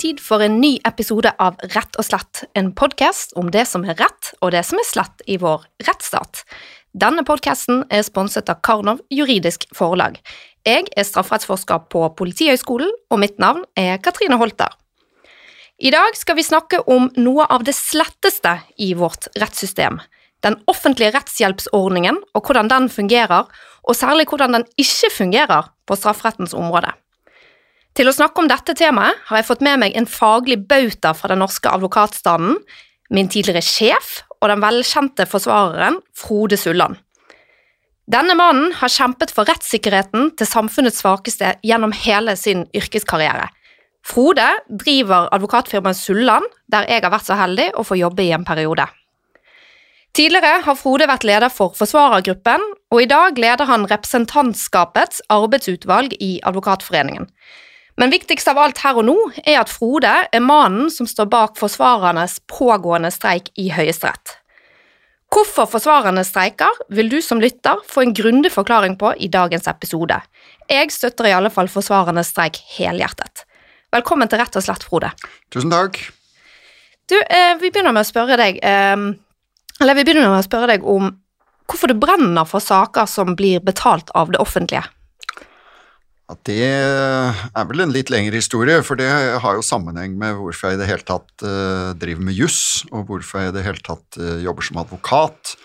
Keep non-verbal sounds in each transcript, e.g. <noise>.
tid for en ny episode av Rett og slett, en podkast om det som er rett og det som er slett i vår rettsstat. Denne podkasten er sponset av Karnov juridisk forlag. Jeg er strafferettsforsker på Politihøgskolen, og mitt navn er Katrine Holter. I dag skal vi snakke om noe av det sletteste i vårt rettssystem. Den offentlige rettshjelpsordningen og hvordan den fungerer, og særlig hvordan den ikke fungerer på strafferettens område. Til å snakke om dette temaet har jeg fått med meg en faglig bauta fra den norske advokatstanden, min tidligere sjef og den velkjente forsvareren Frode Sulland. Denne mannen har kjempet for rettssikkerheten til samfunnets svakeste gjennom hele sin yrkeskarriere. Frode driver advokatfirmaet Sulland, der jeg har vært så heldig å få jobbe i en periode. Tidligere har Frode vært leder for Forsvarergruppen, og i dag leder han representantskapets arbeidsutvalg i Advokatforeningen. Men viktigst av alt her og nå er at Frode er mannen som står bak forsvarernes pågående streik i Høyesterett. Hvorfor forsvarerne streiker, vil du som lytter få en grundig forklaring på i dagens episode. Jeg støtter i alle fall forsvarernes streik helhjertet. Velkommen til Rett og slett, Frode. Tusen takk. Du, eh, vi begynner med å spørre deg eh, Eller vi begynner med å spørre deg om hvorfor du brenner for saker som blir betalt av det offentlige. Det er vel en litt lengre historie, for det har jo sammenheng med hvorfor jeg i det hele tatt uh, driver med juss, og hvorfor jeg i det hele tatt uh, jobber som advokat.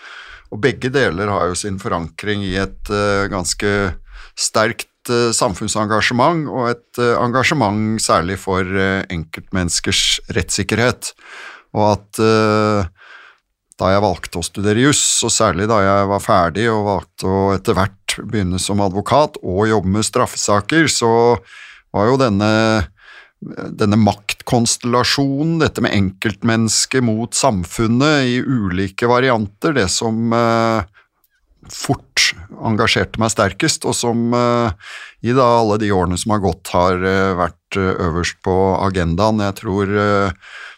Og begge deler har jo sin forankring i et ganske sterkt samfunnsengasjement, og et engasjement særlig for enkeltmenneskers rettssikkerhet. Og at da jeg valgte å studere juss, og særlig da jeg var ferdig og valgte å etter hvert begynne som advokat og jobbe med straffesaker, så var jo denne, denne maktkonstellasjonen, dette med enkeltmennesket mot samfunnet i ulike varianter, det som eh, fort engasjerte meg sterkest, og som eh, i da alle de årene som har gått, har eh, vært øverst på agendaen. Jeg tror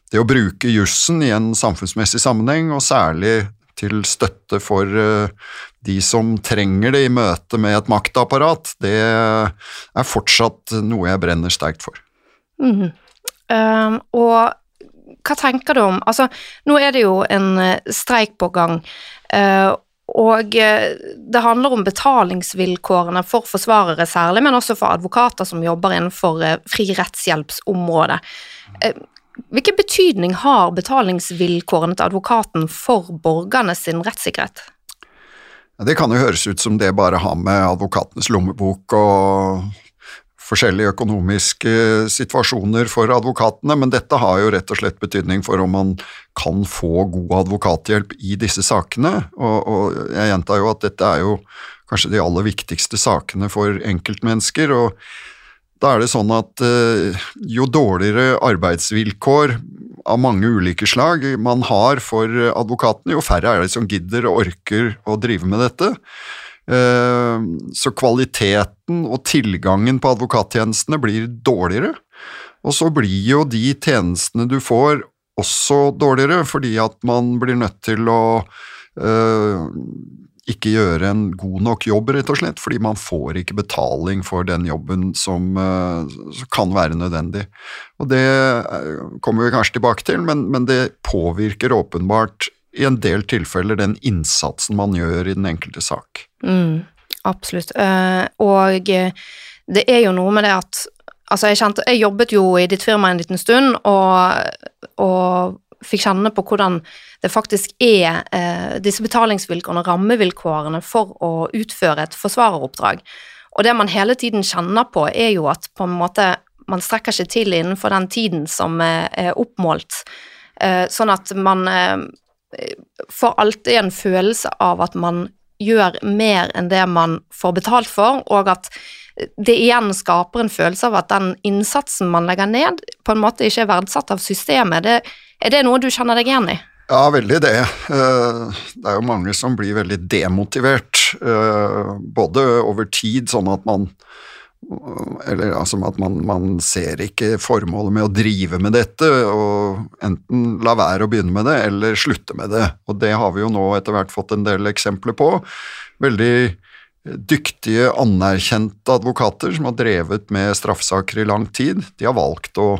det å bruke jussen i en samfunnsmessig sammenheng, og særlig til støtte for de som trenger det i møte med et maktapparat, det er fortsatt noe jeg brenner sterkt for. Mm. Um, og hva tenker du om Altså, nå er det jo en eh, streik på gang. Uh, og det handler om betalingsvilkårene for forsvarere særlig, men også for advokater som jobber innenfor fri rettshjelpsområdet. Hvilken betydning har betalingsvilkårene til advokaten for borgerne sin rettssikkerhet? Det kan jo høres ut som det bare har med advokatenes lommebok og forskjellige økonomiske situasjoner for advokatene, men dette har jo rett og slett betydning for om man kan få god advokathjelp i disse sakene. Og, og jeg gjentar jo at dette er jo kanskje de aller viktigste sakene for enkeltmennesker. og da er det sånn at eh, jo dårligere arbeidsvilkår av mange ulike slag man har for advokatene, jo færre er det som gidder og orker å drive med dette. Eh, så kvaliteten og tilgangen på advokattjenestene blir dårligere. Og så blir jo de tjenestene du får også dårligere, fordi at man blir nødt til å øh, ikke gjøre en god nok jobb, rett og slett, fordi man får ikke betaling for den jobben som, uh, kan være nødvendig. Og Det uh, kommer vi kanskje tilbake til, men, men, det påvirker åpenbart i en del tilfeller den innsatsen man gjør i den enkelte sak. Mm, absolutt. Uh, og det er jo noe med det at Altså, jeg, kjente, jeg jobbet jo i ditt firma en liten stund, og, og fikk kjenne på hvordan det faktisk er eh, disse betalingsvilkårene, rammevilkårene, for å utføre et forsvareroppdrag. Og det man hele tiden kjenner på, er jo at på en måte man strekker seg til innenfor den tiden som er oppmålt, eh, sånn at man eh, får alltid en følelse av at man gjør mer enn det man får betalt for, og at det igjen skaper en følelse av at den innsatsen man legger ned, på en måte ikke er verdsatt av systemet. Det, er det noe du kjenner deg igjen i? Ja, veldig det. Eh, det er jo mange som blir veldig demotivert, eh, både over tid, sånn at man eller altså at man, man, ser ikke formålet med å drive med dette, og enten la være å begynne med det, eller slutte med det. Og det har vi jo nå etter hvert fått en del eksempler på. Veldig dyktige, anerkjente advokater som har drevet med straffesaker i lang tid. De har valgt å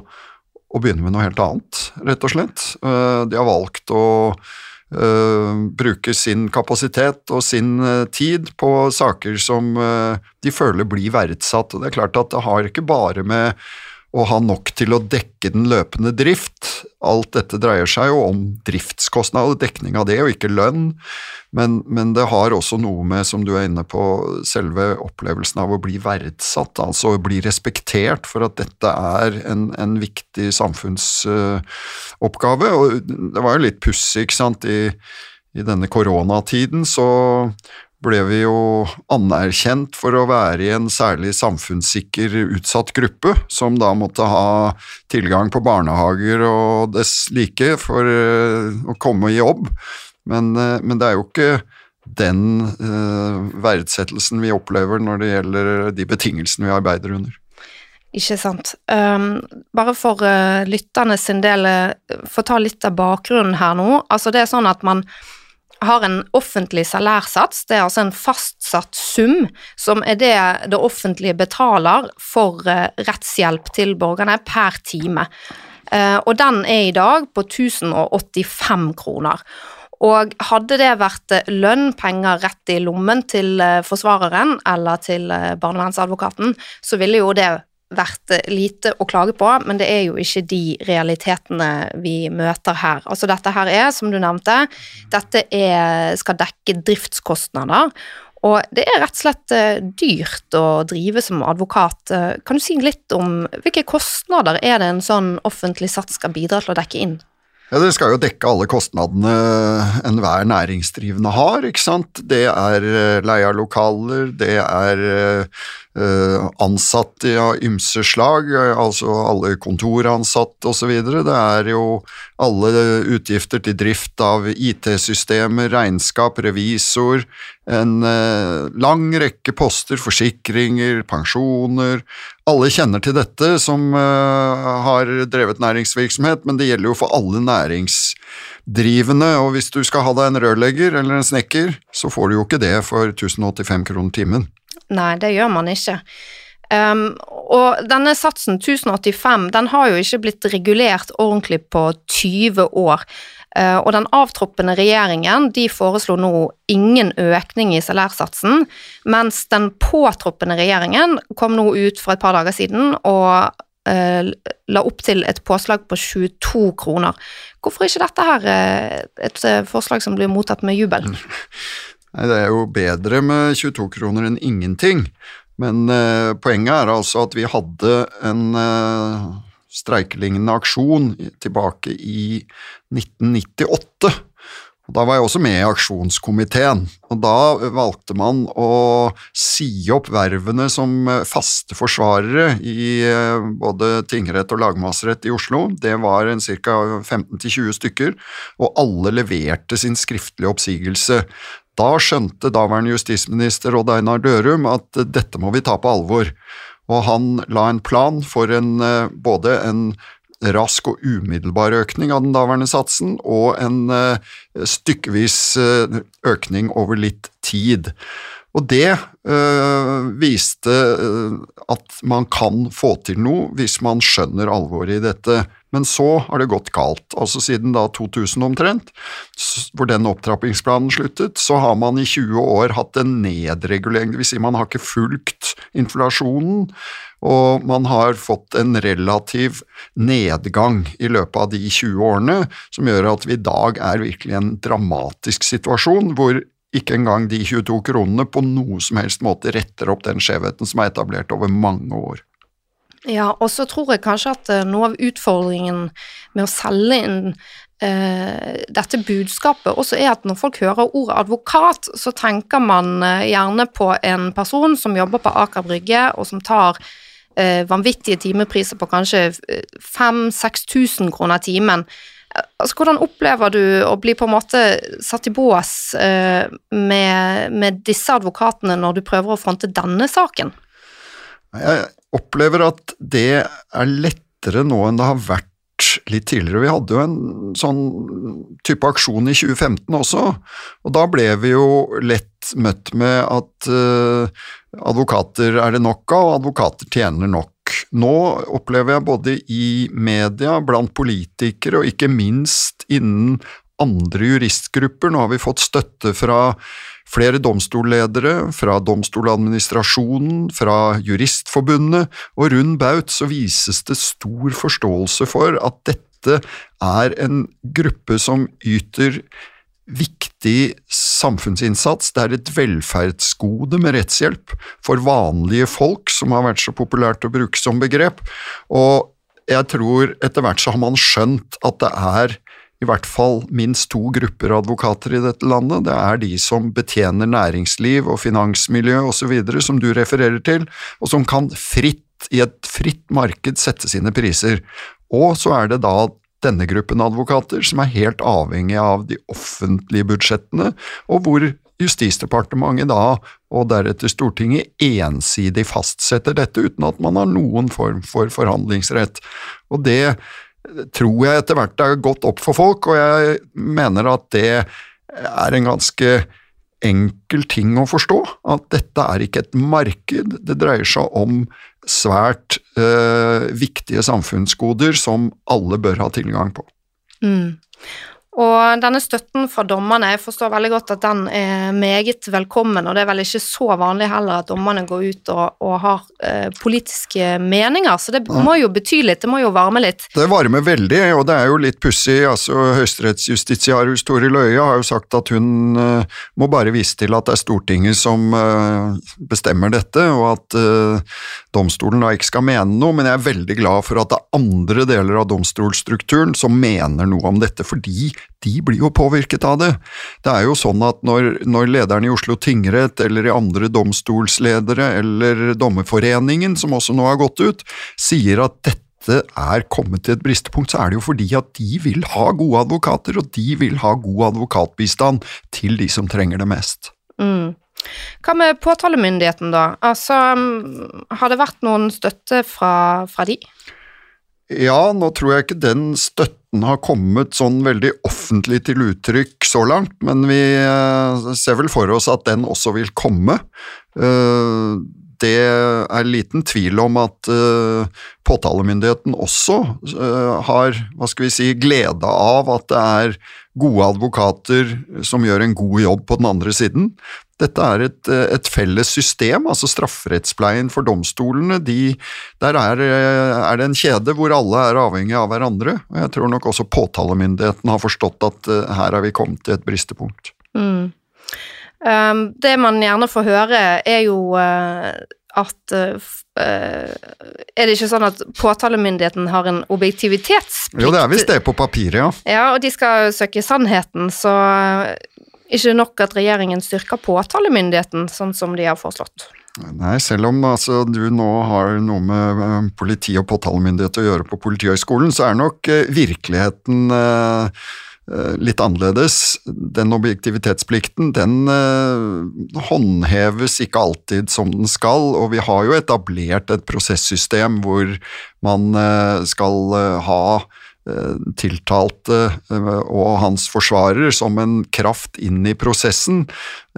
å begynne med noe helt annet, rett og slett. Eh, de har valgt å uh, bruke sin kapasitet og sin uh, tid på saker som uh, de føler blir verdsatt. Og det er klart at det har ikke bare med å ha nok til å dekke den løpende drift. Alt dette dreier seg jo om driftskostnader, dekning av det, og ikke lønn. Men, men, det har også noe med, som du er inne på, selve opplevelsen av å bli verdsatt. Altså å bli respektert for at dette er en, en viktig samfunnsoppgave. Uh, og det var jo litt pussig, ikke sant. I, I denne koronatiden så ble vi jo anerkjent for å være i en særlig samfunnssikker utsatt gruppe, som da måtte ha tilgang på barnehager og dess like for uh, å komme i jobb. Men, uh, men, det er jo ikke den uh, verdsettelsen vi opplever når det gjelder de betingelsene vi arbeider under. Ikke sant. Um, bare for uh, lytterne sin del, få ta litt av bakgrunnen her nå. Altså det er sånn at man har en offentlig salærsats, det er altså en fastsatt sum som er det det offentlige betaler for eh, rettshjelp til borgerne per time. Eh, og den er i dag på 1085 kroner. Og hadde det vært eh, lønn, penger rett i lommen til forsvareren eller til barnevernsadvokaten, så ville jo det vært lite å klage på, men det er jo ikke de realitetene vi møter her. Altså dette her er, som du nevnte, dette er, skal dekke driftskostnader. Og det er rett og slett eh, dyrt å drive som advokat. Eh, kan du si litt om hvilke kostnader er det en sånn offentlig sats skal bidra til å dekke inn? Ja, Det skal jo dekke alle kostnadene enhver næringsdrivende har. ikke sant? Det er eh, leie av lokaler, det er ansatte av ymse slag, altså alle kontoransatte osv. Det er jo alle utgifter til drift av IT-systemer, regnskap, revisor, en eh, lang rekke poster, forsikringer, pensjoner. Alle kjenner til dette som eh, har drevet næringsvirksomhet, men det gjelder jo for alle næringsdrivende, og hvis du skal ha deg en rørlegger eller en snekker, så får du jo ikke det for 1085 kroner timen. Nei, det gjør man ikke. Um, og denne satsen, 1085, den har jo ikke blitt regulert ordentlig på 20 år. Uh, og den avtroppende regjeringen de foreslo nå ingen økning i salærsatsen, mens den påtroppende regjeringen kom nå ut for et par dager siden og uh, la opp til et påslag på 22 kroner. Hvorfor er ikke dette her uh, et forslag som blir mottatt med jubel? <laughs> Nei, Det er jo bedre med 22 kroner enn ingenting. Men eh, poenget er altså at vi hadde en eh, streikelignende aksjon tilbake i 1998. Og Da var jeg også med i aksjonskomiteen, og da valgte man å si opp vervene som eh, faste forsvarere i eh, både tingrett og lagmannsrett i Oslo. Det var ca. 15-20 stykker, og alle leverte sin skriftlige oppsigelse. Da skjønte daværende justisminister Odd Einar Dørum at dette må vi ta på alvor, og han la en plan for en, eh, både en rask og umiddelbar økning av den daværende satsen, og en eh, stykkevis eh, økning over litt tid. Og det øh, viste at man kan få til noe hvis man skjønner alvoret i dette. Men så har det gått galt. Altså siden da 2000 omtrent, hvor den opptrappingsplanen sluttet, så har man i 20 år hatt en nedregulering, dvs. Si man har ikke fulgt inflasjonen, og man har fått en relativ nedgang i løpet av de 20 årene, som gjør at vi i dag er virkelig en dramatisk situasjon, hvor ikke engang de 22 kronene på noe som helst måte retter opp den skjevheten som er etablert over mange år. Ja, og så tror jeg kanskje at uh, noe av utfordringen med å selge inn uh, dette budskapet også er at når folk hører ordet advokat, så tenker man uh, gjerne på en person som jobber på Aker Brygge, og som tar vanvittige timepriser på kanskje 5000-6000 kroner timen. Altså, hvordan opplever du å bli på en måte satt i bås med, med disse advokatene når du prøver å fronte denne saken? Jeg opplever at det er lettere nå enn det har vært litt tidligere. Vi hadde jo en sånn type aksjon i 2015 også, og da ble vi jo lett møtt med at eh, advokater er det nok av, og advokater tjener nok. Nå opplever jeg både i media, blant politikere og ikke minst innen andre juristgrupper, nå har vi fått støtte fra flere domstolledere, fra Domstoladministrasjonen, fra Juristforbundet, og rund baut så vises det stor forståelse for at dette er en gruppe som yter viktig samfunnsinnsats. Det er et velferdsgode med rettshjelp for vanlige folk, som har vært så populært å bruke som begrep. Og jeg tror etter hvert så har man skjønt at det er i hvert fall minst to grupper advokater i dette landet. Det er de som betjener næringsliv og finansmiljø osv., som du refererer til, og som kan fritt, i et fritt marked, sette sine priser. Og så er det da denne gruppen advokater som er helt avhengig av de offentlige budsjettene, og hvor Justisdepartementet da, og deretter Stortinget, ensidig fastsetter dette uten at man har noen form for forhandlingsrett. Og det tror jeg etter hvert er gått opp for folk, og jeg mener at det er en ganske enkel ting å forstå. At dette er ikke et marked, det dreier seg om svært øh, viktige samfunnsgoder som alle bør ha tilgang på. Mm. Og denne støtten fra dommerne, jeg forstår veldig godt at den er meget velkommen, og det er vel ikke så vanlig heller at dommerne går ut og, og har eh, politiske meninger, så det må jo bety litt, det må jo varme litt. Det varmer veldig, og det er jo litt pussig, altså høyesterettsjustitiarius Toril Løie har jo sagt at hun eh, må bare vise til at det er Stortinget som eh, bestemmer dette, og at uh, domstolen da ikke skal mene noe, men jeg er veldig glad for at det er andre deler av domstolstrukturen som mener noe om dette, fordi de blir jo påvirket av det. Det er jo sånn at når, når lederen i Oslo tingrett eller i andre domstolsledere eller Dommerforeningen, som også nå har gått ut, sier at dette er kommet til et bristepunkt, så er det jo fordi at de vil ha gode advokater, og de vil ha god advokatbistand til de som trenger det mest. Mm. Hva med påtalemyndigheten, da? Altså, har det vært noen støtte fra, fra de? Ja, nå tror jeg ikke den støtten har kommet sånn veldig offentlig til uttrykk så langt, men vi eh, ser vel for oss at den også vil komme. Eh, det er liten tvil om at eh, påtalemyndigheten også har hva skal vi si, glede av at det er gode advokater som gjør en god jobb på den andre siden. Dette er et, et felles system, altså strafferettspleien for domstolene. De, der er, er, det en kjede hvor alle er avhengig av hverandre. og Jeg tror nok også påtalemyndigheten har forstått at uh, her er vi kommet til et bristepunkt. Mm. Um, det man gjerne får høre, er jo uh, at uh, Er det ikke sånn at påtalemyndigheten har en objektivitetsplikt? Jo, det er visst det på papiret, ja. Ja, og de skal søke sannheten, så ikke nok at regjeringen styrker påtalemyndigheten, sånn som de har foreslått. Nei, selv om altså, du nå har noe med uh, politi og påtalemyndighet å gjøre på Politihøgskolen, så er nok uh, virkeligheten eh, litt annerledes. Den objektivitetsplikten, den håndheves ikke alltid som den skal, og vi har jo etablert et prosessystem hvor man skal ha Eh, tiltalte eh, og hans forsvarer som en kraft inn i prosessen,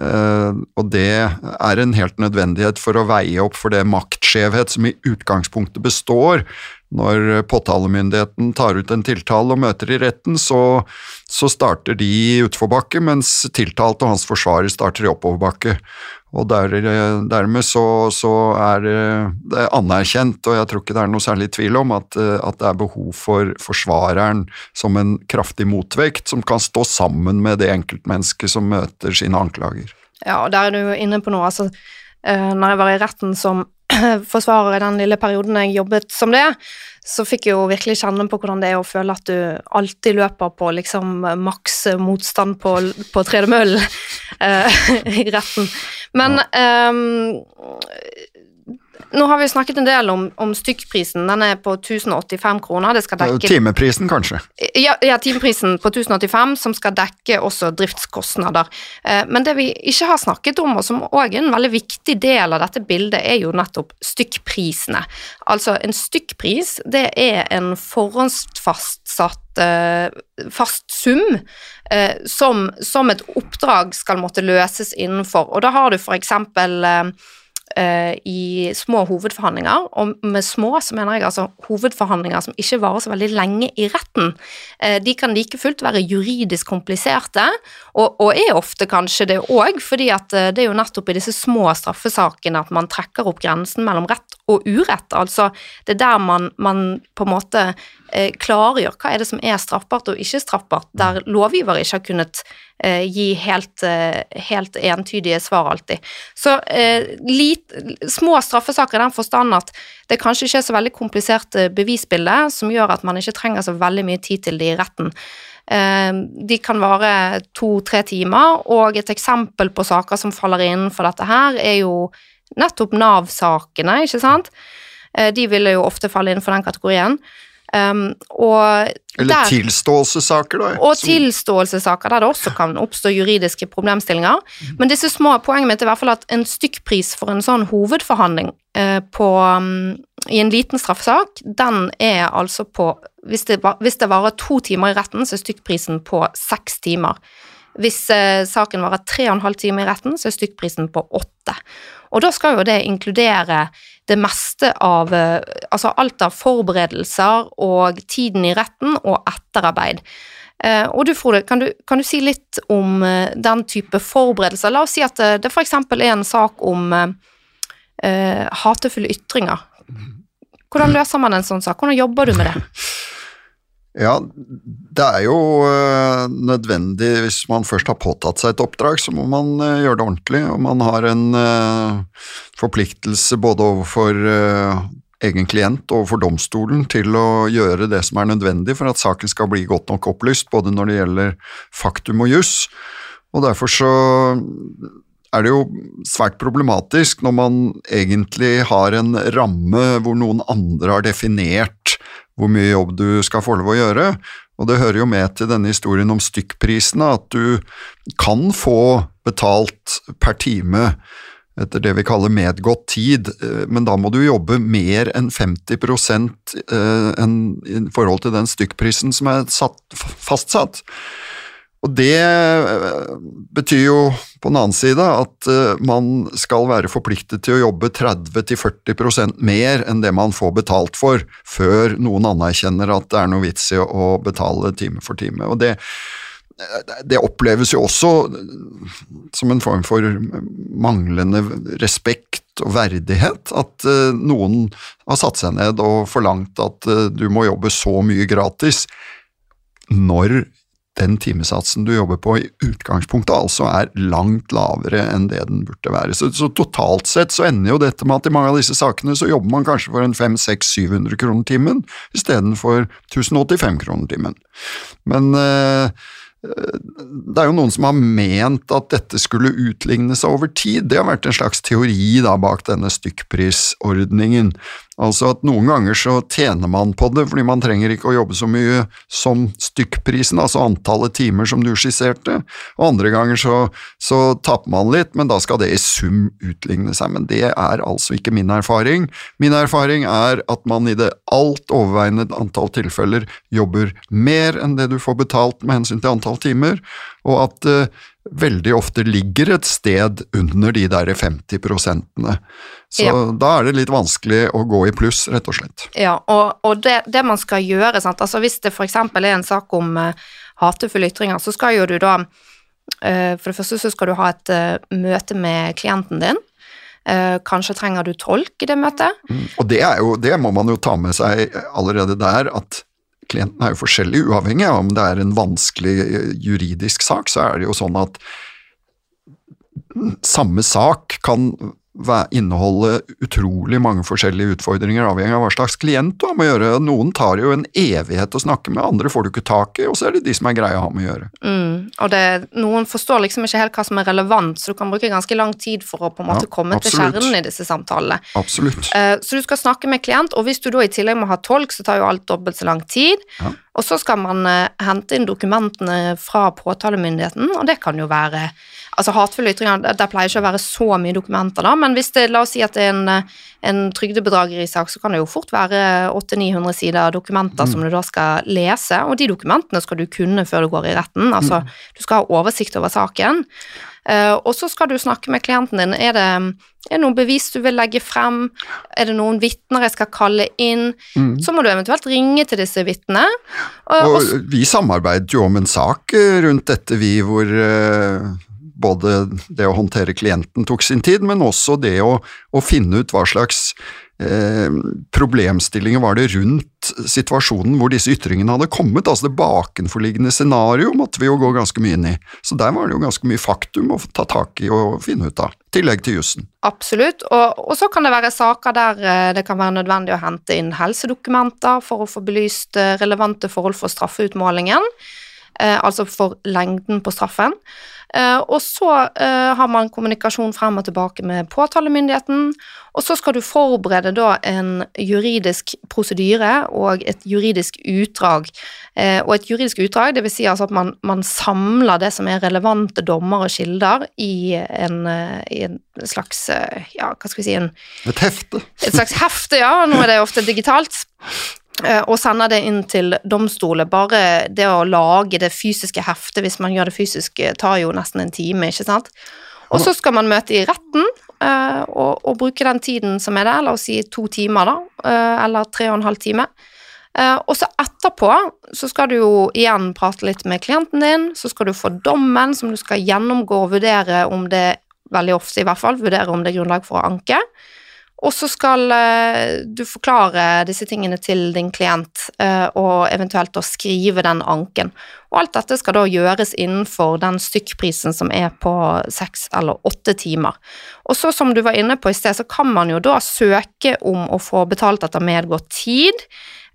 eh, og det er en helt nødvendighet for å veie opp for det maktskjevhet som i utgangspunktet består. Når påtalemyndigheten tar ut en tiltale og møter i retten, så, så starter de i utforbakke, mens tiltalte og hans forsvarer starter i oppoverbakke. Og der, dermed så, så, er det anerkjent, og jeg tror ikke det er noe særlig tvil om, at, at, det er behov for forsvareren som en kraftig motvekt, som kan stå sammen med det enkeltmennesket som møter sine anklager. Ja, og der er du inne på noe. altså eh, når jeg var i retten som <clears throat> forsvarer i den lille perioden jeg jobbet som det, så fikk jeg jo virkelig kjenne på hvordan det er å føle at du alltid løper på liksom maks motstand på, på tredemøllen <laughs> uh, i retten. Men um, nå har vi snakket en del om, om stykkprisen. Den er på 1085 kroner. Det skal dekke Timeprisen, kanskje? Ja, ja, timeprisen på 1085, som skal dekke også driftskostnader. Eh, men det vi ikke har snakket om, og som òg er en veldig viktig del av dette bildet, er jo nettopp stykkprisene. Altså, en stykkpris, det er en forhåndsfastsatt eh, fast sum eh, som, som, et oppdrag skal måtte løses innenfor. Og da har du eksempel eh, i små hovedforhandlinger, og med små så mener jeg altså hovedforhandlinger som ikke varer så veldig lenge i retten. Eh, de kan like fullt være juridisk kompliserte, og, og er ofte kanskje det òg, fordi at eh, det er jo nettopp i disse små straffesakene at man trekker opp grensen mellom rett og urett. Altså det er der man, man på en måte eh, klargjør hva er det som er straffbart og ikke straffbart, der lovgiver ikke har kunnet eh, gi helt, eh, helt, entydige svar alltid. Så eh, lit, små straffesaker i den forstand at det kanskje ikke er så veldig komplisert eh, bevisbilde som gjør at man ikke trenger så veldig mye tid til det i retten. Eh, de kan vare to-tre timer, og et eksempel på saker som faller innenfor dette her, er jo nettopp Nav-sakene, ikke sant? De ville jo ofte falle innenfor den kategorien. Um, Eller tilståelsessaker, da. Og tilståelsessaker der det også kan oppstå juridiske problemstillinger. Mm. Men disse små poenget mitt er i hvert fall at en stykkpris for en sånn hovedforhandling uh, på, um, i en liten straffesak, den er altså på hvis det, hvis det varer to timer i retten, så er stykkprisen på seks timer. Hvis uh, saken varer tre og en halv time i retten, så er stykkprisen på åtte. Og da skal jo det inkludere det meste av eh, Altså alt av forberedelser og tiden i retten og etterarbeid. Eh, og du Frode, kan du, kan du si litt om eh, den type forberedelser? La oss si at det f.eks. er en sak om uh, hatefulle ytringer. Hvordan løser man en sånn sak? Hvordan jobber du med det? <laughs> Ja, det er jo uh, nødvendig hvis man først har påtatt seg et oppdrag, så må man uh, gjøre det ordentlig. Og man har en uh, forpliktelse både overfor egen klient og overfor domstolen til å gjøre det som er nødvendig for at saken skal bli godt nok opplyst, både når det gjelder faktum og juss. Og derfor så er det jo svært problematisk når man egentlig har en ramme hvor noen andre har definert hvor mye jobb du skal få lov å gjøre. Og det hører jo med til denne historien om stykkprisene at du kan få betalt per time etter det vi kaller medgått tid, eh, men da må du jobbe mer enn 50 enn i forhold til den stykkprisen som er satt, fastsatt. Og det eh, betyr jo på den annen side at eh, man skal være forpliktet til å jobbe 30-40% mer enn det man får betalt for, før noen anerkjenner at det er noe vits i å betale time for time. Og det, det oppleves jo også som en form for manglende respekt og verdighet, at eh, noen har satt seg ned og forlangt at du må jobbe så mye gratis når den timesatsen du jobber på i utgangspunktet altså er langt lavere enn det den burde være. Så, så, totalt sett så ender jo dette med at i mange av disse sakene så jobber man kanskje for en 500-700 kroner timen istedenfor 1085 kroner timen. Men øh, det er jo noen som har ment at dette skulle utligne seg over tid. Det har vært en slags teori da bak denne stykkprisordningen. Altså at noen ganger så tjener man på det fordi man trenger ikke å jobbe så mye som stykkprisen, altså antallet timer som du skisserte, og andre ganger så, så taper man litt, men da skal det i sum utligne seg. Men det er altså ikke min erfaring. Min erfaring er at man i det alt overveiende antall tilfeller jobber mer enn det du får betalt med hensyn til antall timer, og at det veldig ofte ligger et sted under de der 50 prosentene. Så ja. da er det litt vanskelig å gå i pluss, rett og slett. Ja, og, og det, det, man skal gjøre, sant? altså hvis det f.eks. er en sak om uh, hatefulle ytringer, så skal jo du da uh, For det første så skal du ha et uh, møte med klienten din. kanskje trenger du tolk i det møtet. Mm, og det, er jo, det må man jo ta med seg allerede der, at klienten er jo forskjellig, uavhengig av om det er en vanskelig juridisk sak, så er det jo sånn at samme sak kan inneholde utrolig mange forskjellige utfordringer, avhengig av hva slags klient du har med å gjøre. Noen tar jo en evighet å snakke med, andre får du ikke tak i, og så er det de som er greie å ha med å gjøre. Mm, og det, noen forstår liksom ikke helt hva som er relevant, så du kan bruke ganske lang tid for å på en måte ja, komme absolutt. til kjernen i disse samtalene. Absolutt. Uh, så du skal snakke med klient, og hvis du da i tillegg må ha tolk, så tar jo alt dobbelt så lang tid. Ja. Og så skal man uh, hente inn dokumentene fra påtalemyndigheten, og det kan jo være Altså Hatefulle ytringer, det pleier ikke å være så mye dokumenter, da, men hvis det, la oss si at det er en, en trygdebedragerisak, så kan det jo fort være 800-900 sider dokumenter mm. som du da skal lese, og de dokumentene skal du kunne før du går i retten. Altså, mm. du skal ha oversikt over saken. Uh, og så skal du snakke med klienten din. Er det, er det noen bevis du vil legge frem? Er det noen vitner jeg skal kalle inn? Mm. Så må du eventuelt ringe til disse vitnene. Uh, Og og, vi samarbeidet jo om en sak eh, rundt dette, vi, hvor eh, både det å håndtere klienten tok sin tid, men også det å, å finne ut hva slags eh, problemstillinger var det rundt situasjonen hvor disse ytringene hadde kommet. Altså det bakenforliggende scenario måtte vi jo gå ganske mye inn i. Så der var det jo ganske mye faktum å ta tak i og finne ut av, i tillegg til jussen. Absolutt. Og, og så kan det være saker der eh, det kan være nødvendig å hente inn helsedokumenter for å få belyst eh, relevante forhold for straffeutmålingen, altså for lengden på straffen. Eh, og så eh, har man kommunikasjon frem og tilbake med påtalemyndigheten, og så skal du forberede da en juridisk prosedyre og et juridisk utdrag. Eh, og et juridisk utdrag, det vil si altså at man, man samler det som er relevante dommer og kilder i en, eh, i en slags, eh, ja, hva skal vi si, en, Et hefte. et slags hefte, ja, nå er det ofte digitalt, eh, og sender det inn til domstoler. Bare det å lage det fysiske heftet, hvis man gjør det fysisk, eh, tar jo nesten en time, ikke sant? Og så skal man møte i retten eh, og, og bruke den tiden som er der, la oss si to timer, da, eh, eller tre og en halv time. Eh, og så etterpå så skal du jo igjen prate litt med klienten din, så skal du få dommen som du skal gjennomgå og vurdere om det, veldig ofte i hvert fall, vurdere om det er grunnlag for å anke. Og så skal eh, du forklare disse tingene til din klient, eh, og eventuelt da skrive den anken. Og alt dette skal da gjøres innenfor den stykkprisen som er på seks eller åtte timer. Og så som du var inne på i sted, så kan man jo da søke om å få betalt etter medgått tid,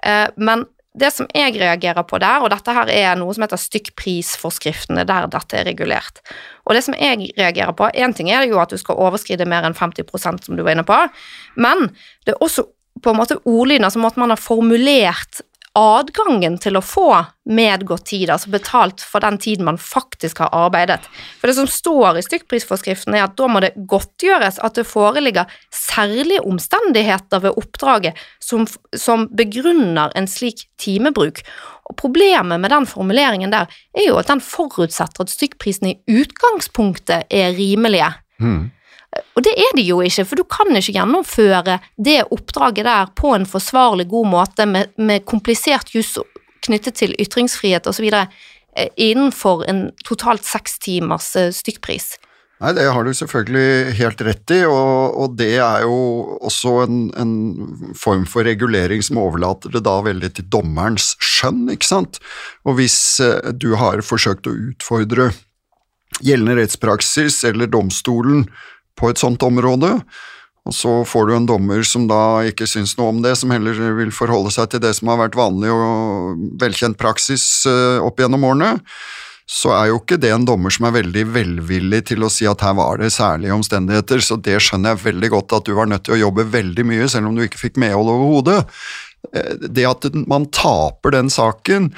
eh, men det som jeg reagerer på der, og dette her er noe som heter stykkprisforskriftene, der dette er regulert. Og det som jeg reagerer på, én ting er jo at du skal overskride mer enn 50% som du var inne på, men det er også på en måte ordlyden, altså måten man har formulert adgangen til å få medgått tid, altså betalt for den tiden man faktisk har arbeidet. For det som står i stykkprisforskriften er at da må det godtgjøres at det foreligger særlige omstendigheter ved oppdraget som, som begrunner en slik timebruk. Og Problemet med den formuleringen der er jo at den forutsetter at stykkprisene i utgangspunktet er rimelige. Mm. Og det er de jo ikke, for du kan ikke gjennomføre det oppdraget der på en forsvarlig god måte med, med komplisert jus knyttet til ytringsfrihet osv. innenfor en totalt seks timers eh, stykkpris. Nei, det har du selvfølgelig helt rett i, og, og det er jo også en, en, form for regulering som overlater det da veldig til dommerens skjønn, ikke sant. Og hvis eh, du har forsøkt å utfordre gjeldende rettspraksis eller domstolen på et sånt område, og så får du en dommer som da ikke syns noe om det, som heller vil forholde seg til det som har vært vanlig og velkjent praksis eh, opp gjennom årene, så er jo ikke det en dommer som er veldig velvillig til å si at her var det særlige omstendigheter, så det skjønner jeg veldig godt at du var nødt til å jobbe veldig mye, selv om du ikke fikk medhold overhodet. Eh, Det at man taper den saken,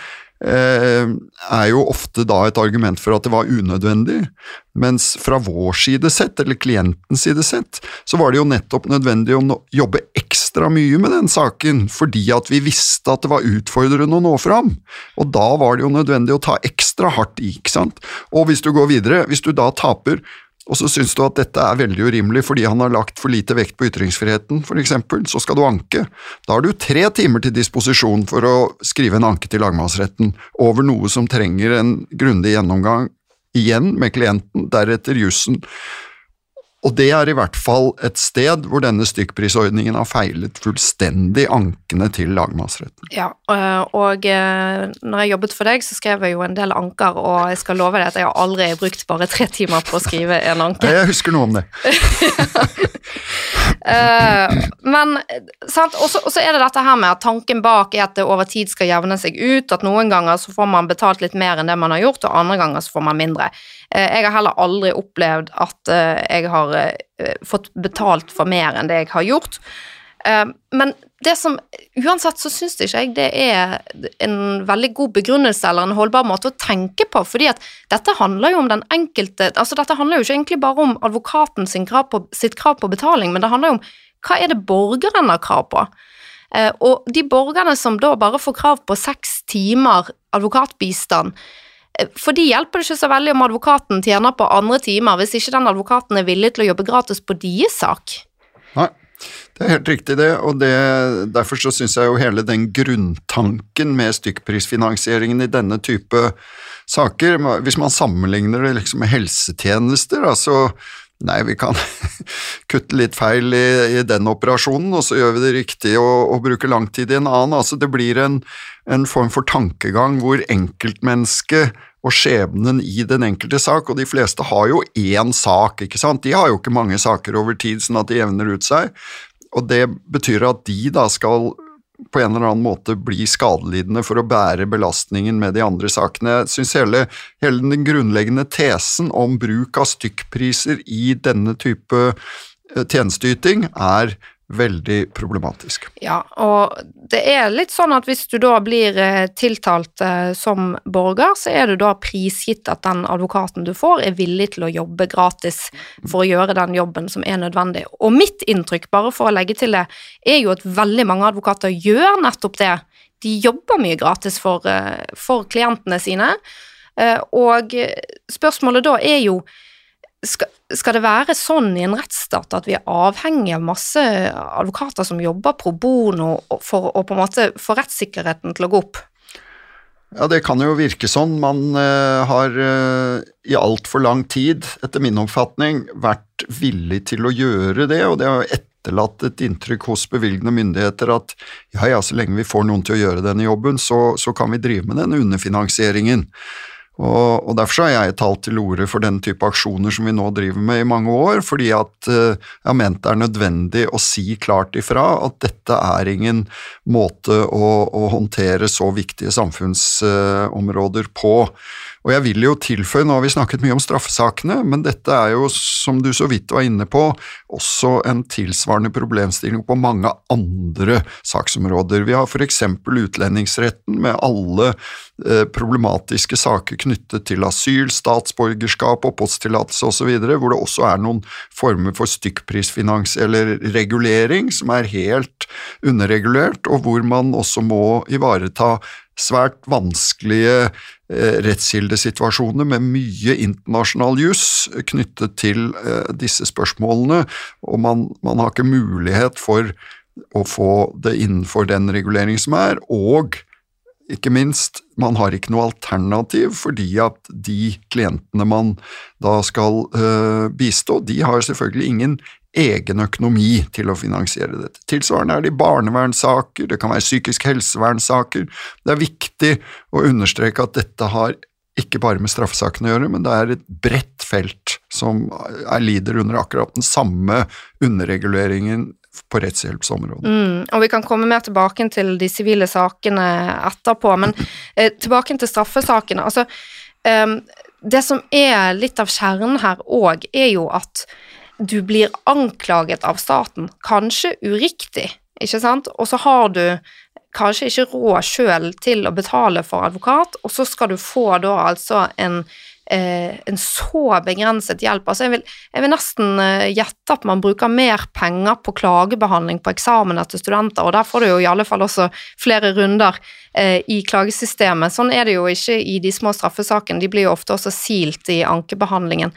er jo ofte da et argument for at det var unødvendig, mens fra vår side sett, eller klientens side sett, så var det jo nettopp nødvendig å jobbe ekstra mye med den saken, fordi at vi visste at det var utfordrende å nå fram, og da var det jo nødvendig å ta ekstra hardt i, ikke sant? Og hvis du går videre, hvis du da taper, og så syns du at dette er veldig urimelig fordi han har lagt for lite vekt på ytringsfriheten, for eksempel, så skal du anke. Da har du tre timer til disposisjon for å skrive en anke til lagmannsretten over noe som trenger en grundig gjennomgang igjen med klienten, deretter jussen. Og det er i hvert fall et sted hvor denne stykkprisordningen har feilet fullstendig ankene til lagmannsretten. Ja, øh, og øh, når jeg jobbet for deg, så skrev jeg jo en del anker, og jeg skal love deg at jeg har aldri brukt bare tre timer på å skrive en anke. Jeg husker noe om det. <laughs> Eh, men sant, og så er det dette her med at tanken bak er at det over tid skal jevne seg ut, at noen ganger så får man betalt litt mer enn det man har gjort, og andre ganger så får man mindre. Eh, jeg har heller aldri opplevd at eh, jeg har eh, fått betalt for mer enn det jeg har gjort. Men det som Uansett så syns ikke jeg det er en veldig god begrunnelse eller en holdbar måte å tenke på, fordi at dette handler jo om den enkelte Altså, dette handler jo ikke egentlig bare om advokaten krav på, sitt krav på betaling, men det handler jo om hva er det borgeren har krav på? Og de borgerne som da bare får krav på seks timer advokatbistand, For de hjelper det ikke så veldig om advokaten tjener på andre timer, hvis ikke den advokaten er villig til å jobbe gratis på deres sak. Nei, det er helt riktig det, og det, derfor så syns jeg jo hele den grunntanken med stykkprisfinansieringen i denne type saker, hvis man sammenligner det liksom med helsetjenester, altså Nei, vi kan <laughs> kutte litt feil i, i, den operasjonen, og så gjør vi det riktig og, og bruker lang tid i en annen. Altså, det blir en, en form for tankegang hvor enkeltmennesket og skjebnen i den enkelte sak, og de fleste har jo én sak, ikke sant. De har jo ikke mange saker over tid, sånn at de jevner ut seg. Og det betyr at de da skal på en eller annen måte bli skadelidende for å bære belastningen med de andre sakene. Jeg syns hele, hele, den grunnleggende tesen om bruk av stykkpriser i denne type eh, tjenesteyting er veldig problematisk. Ja, og det er litt sånn at hvis du da blir eh, tiltalt eh, som borger, så er du da prisgitt at den advokaten du får, er villig til å jobbe gratis for å gjøre den jobben som er nødvendig. Og mitt inntrykk, bare for å legge til det, er jo at veldig mange advokater gjør nettopp det. De jobber mye gratis for, eh, for klientene sine, og spørsmålet da er jo skal, skal, det være sånn i en rettsstat at vi er avhengig av masse advokater som jobber pro bono for å på en måte få rettssikkerheten til å gå opp? Ja, det kan jo virke sånn. Man uh, har uh, i altfor lang tid, etter min oppfatning, vært villig til å gjøre det, og det har etterlatt et inntrykk hos bevilgende myndigheter at ja, ja, så lenge vi får noen til å gjøre denne jobben, så, så kan vi drive med den underfinansieringen. Og, og Derfor har jeg talt til orde for den type aksjoner som vi nå driver med i mange år, fordi at uh, jeg har ment det er nødvendig å si klart ifra at dette er ingen måte å, å håndtere så viktige samfunnsområder på. Og jeg vil jo tilføye, nå har vi snakket mye om straffesakene, men dette er jo, som du så vidt var inne på, også en tilsvarende problemstilling på mange andre saksområder. Vi har for eksempel utlendingsretten med alle eh, problematiske saker knyttet til asyl, statsborgerskap, oppholdstillatelse osv., hvor det også er noen former for stykkprisfinans eller regulering som er helt underregulert, og hvor man også må ivareta svært vanskelige eh, rettskildesituasjoner med mye internasjonal juss knyttet til eh, disse spørsmålene, og man, man, har ikke mulighet for å få det innenfor den regulering som er, og ikke minst, man har ikke noe alternativ fordi at de klientene man da skal bistå, de har selvfølgelig ingen egen økonomi til å finansiere dette. Tilsvarende er det i barnevernssaker, det kan være psykisk helsevernsaker. Det er viktig å understreke at dette har ikke bare med straffesakene å gjøre, men det er et bredt felt som er lider under akkurat den samme underreguleringen på rettshjelpsområdet. Mm, og vi kan komme mer tilbake til de sivile sakene etterpå, men eh, tilbake til straffesakene. Altså, eh, det som er litt av kjernen her òg, er jo at du blir anklaget av staten, kanskje uriktig, ikke sant, og så har du kanskje ikke råd sjøl til å betale for advokat, og så skal du få da altså en, eh, en så begrenset hjelp. Altså jeg vil, jeg vil nesten eh, gjette at man bruker mer penger på klagebehandling på eksamen til studenter, og der får du jo i alle fall også flere runder eh, i klagesystemet. Sånn er det jo ikke i de små straffesakene, de blir jo ofte også silt i ankebehandlingen.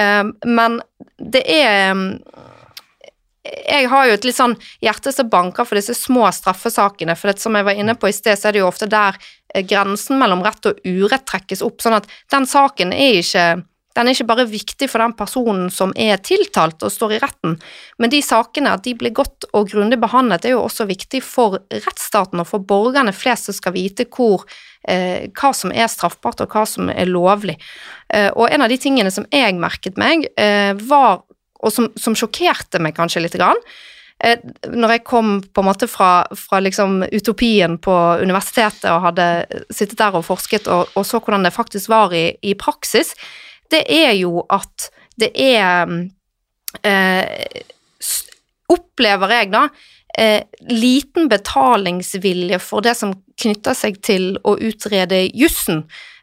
Ehm, men det er ehm, jeg har jo et litt sånn hjerte som banker for disse små straffesakene, for det, som jeg var inne på i sted, så er det jo ofte der eh, grensen mellom rett og urett trekkes opp, sånn at den saken er ikke den er ikke bare viktig for den personen som er tiltalt og står i retten, men de sakene, at de blir godt og grundig behandlet, er jo også viktig for rettsstaten og for borgerne flest som skal vite hvor, eh, hva som er straffbart og hva som er lovlig. Eh, og en av de tingene som jeg merket meg, eh, var, og som, som sjokkerte meg kanskje litt, grann, eh, når jeg kom på en måte fra, fra liksom utopien på universitetet og hadde sittet der og forsket og, og så hvordan det faktisk var i, i praksis, det er jo at det er eh, Opplever jeg, da, eh, liten betalingsvilje for det som knytter seg til å utrede jussen,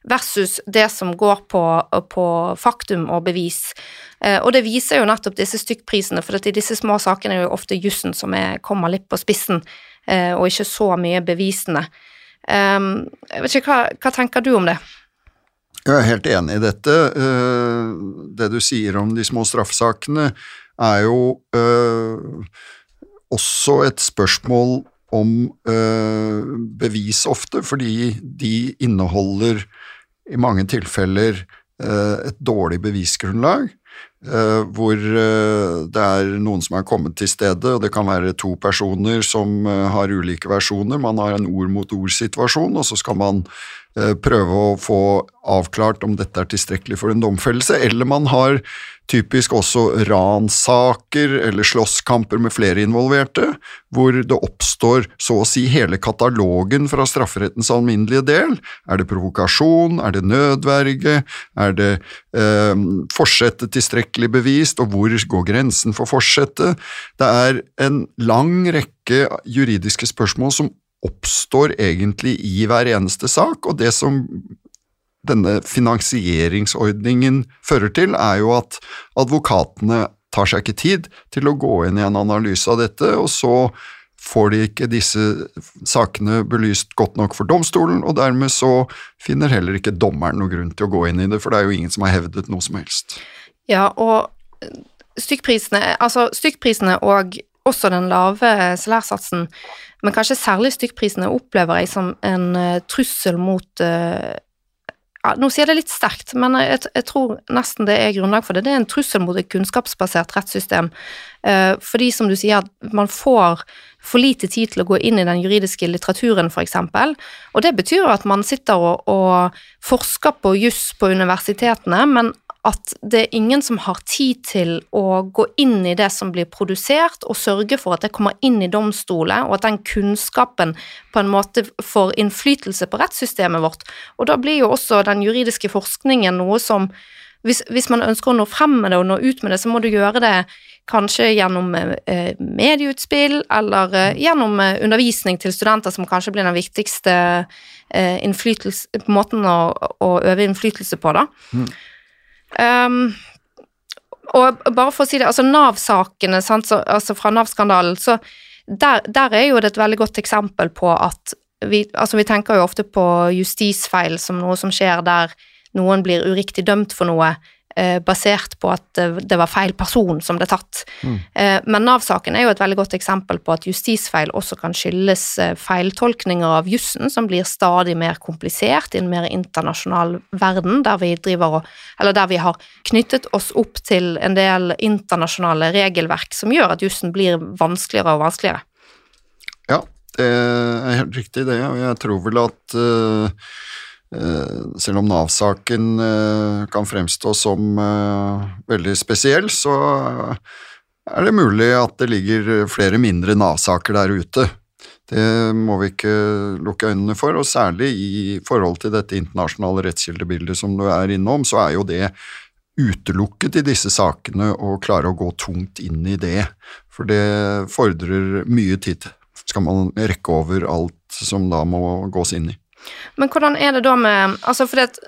versus det som går på, på faktum og bevis. Eh, og det viser jo nettopp disse stykkprisene, for i disse små sakene er det jo ofte jussen som er, kommer litt på spissen, eh, og ikke så mye bevisene. Eh, jeg vet ikke, hva, hva tenker du om det? Jeg er helt enig i dette. Eh, det du sier om de små straffesakene, er jo øh, også et spørsmål om øh, bevis ofte, fordi de inneholder i mange tilfeller et dårlig bevisgrunnlag. Uh, hvor uh, det er noen som er kommet til stedet, og det kan være to personer som uh, har ulike versjoner. Man har en ord-mot-ord-situasjon, og så skal man prøve å få avklart om dette er tilstrekkelig for en domfellelse, eller man har typisk også ranssaker eller slåsskamper med flere involverte, hvor det oppstår så å si hele katalogen fra strafferettens alminnelige del. Er det provokasjon, er det nødverge, er det eh, forsettet tilstrekkelig bevist, og hvor går grensen for forsettet? Det er en lang rekke juridiske spørsmål som oppstår egentlig i hver eneste sak, og det som denne finansieringsordningen fører til, er jo at advokatene tar seg ikke tid til å gå inn i en analyse av dette, og så får de ikke disse sakene belyst godt nok for domstolen, og dermed så finner heller ikke dommeren noe grunn til å gå inn i det, for det er jo ingen som har hevdet noe som helst. Ja, og stykkprisene, altså stykkprisene og også den lave salærsatsen, men kanskje særlig stykkprisene opplever jeg som en uh, trussel mot uh, ja, Nå sier jeg det litt sterkt, men jeg, jeg, tror nesten det er grunnlag for det. Det er en trussel mot et kunnskapsbasert rettssystem. Eh, fordi, som du sier, man får for lite tid til å gå inn i den juridiske litteraturen, f.eks. Og det betyr at man sitter og, og forsker på juss på universitetene, men at det er ingen som har tid til å gå inn i det som blir produsert, og sørge for at det kommer inn i domstolen, og at den kunnskapen på en måte får innflytelse på rettssystemet vårt. Og da blir jo også den juridiske forskningen noe som hvis, hvis man ønsker å nå frem med det og nå ut med det, så må du gjøre det kanskje gjennom eh, medieutspill eller eh, gjennom eh, undervisning til studenter, som kanskje blir den viktigste eh, måten å, å, øve innflytelse på, da. Mm. Um, og bare for å si det, altså Nav-sakene, altså fra Nav-skandalen, så der, der, er jo det et veldig godt eksempel på at vi, altså vi tenker jo ofte på justisfeil som noe som skjer der noen blir uriktig dømt for noe, basert på at det var feil person som ble tatt. Mm. Eh, men Nav-saken er jo et veldig godt eksempel på at justisfeil også kan skyldes eh, feiltolkninger av jussen, som blir stadig mer komplisert i en mer internasjonal verden, der vi og Eller der vi har knyttet oss opp til en del internasjonale regelverk som gjør at jussen blir vanskeligere og vanskeligere. Ja, det er helt riktig det, og jeg tror vel at uh Eh, selv om Nav-saken eh, kan fremstå som eh, veldig spesiell, så er det mulig at det ligger flere mindre Nav-saker der ute. Det må vi ikke lukke øynene for, og særlig i forhold til dette internasjonale rettskildebildet som du er innom, så er jo det utelukket i disse sakene å klare å gå tungt inn i det, for det fordrer mye tid. Skal man rekke over alt som da må gås inn i. Men hvordan er det da med Altså, for det,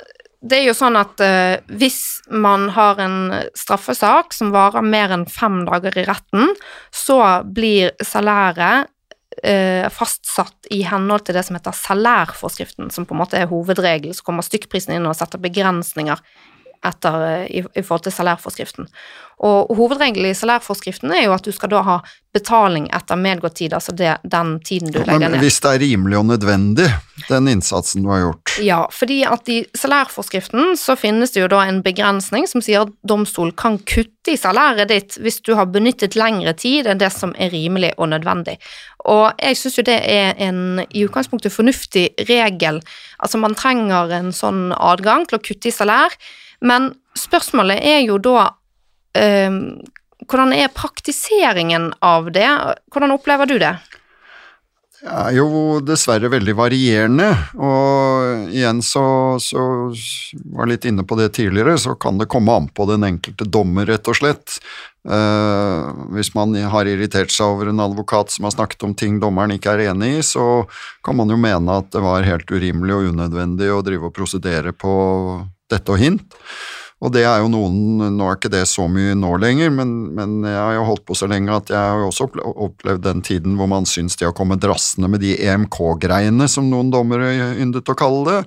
det er jo sånn at uh, hvis man har en straffesak som varer mer enn fem dager i retten, så blir salæret uh, fastsatt i henhold til det som heter salærforskriften, som på en måte er hovedregel. Så kommer stykkprisen inn og setter begrensninger etter, i, i, forhold til salærforskriften. Og hovedregelen i salærforskriften er jo at du skal da ha betaling etter medgått tid, altså det, den tiden du legger ned. Men hvis det er rimelig og nødvendig, den innsatsen du har gjort? Ja, fordi at i salærforskriften så finnes det jo da en begrensning som sier at domstol kan kutte i salæret ditt hvis du har benyttet lengre tid enn det som er rimelig og nødvendig. Og jeg syns jo det er en i utgangspunktet fornuftig regel. Altså man trenger en sånn adgang til å kutte i salær. Men spørsmålet er jo da eh, Hvordan er praktiseringen av det? Hvordan opplever du det? Er jo dessverre veldig varierende, og igjen så, så var litt inne på det tidligere, så kan det komme an på den enkelte dommer, rett og slett. Uh, hvis man har irritert seg over en advokat som har snakket om ting dommeren ikke er enig i, så kan man jo mene at det var helt urimelig og unødvendig å drive og prosedere på dette og hint. Og det er jo noen Nå er ikke det så mye nå lenger, men, men jeg har jo holdt på så lenge at jeg har jo også opplevd den tiden hvor man syns de har kommet drassende med de EMK-greiene, som noen dommere yndet å kalle det.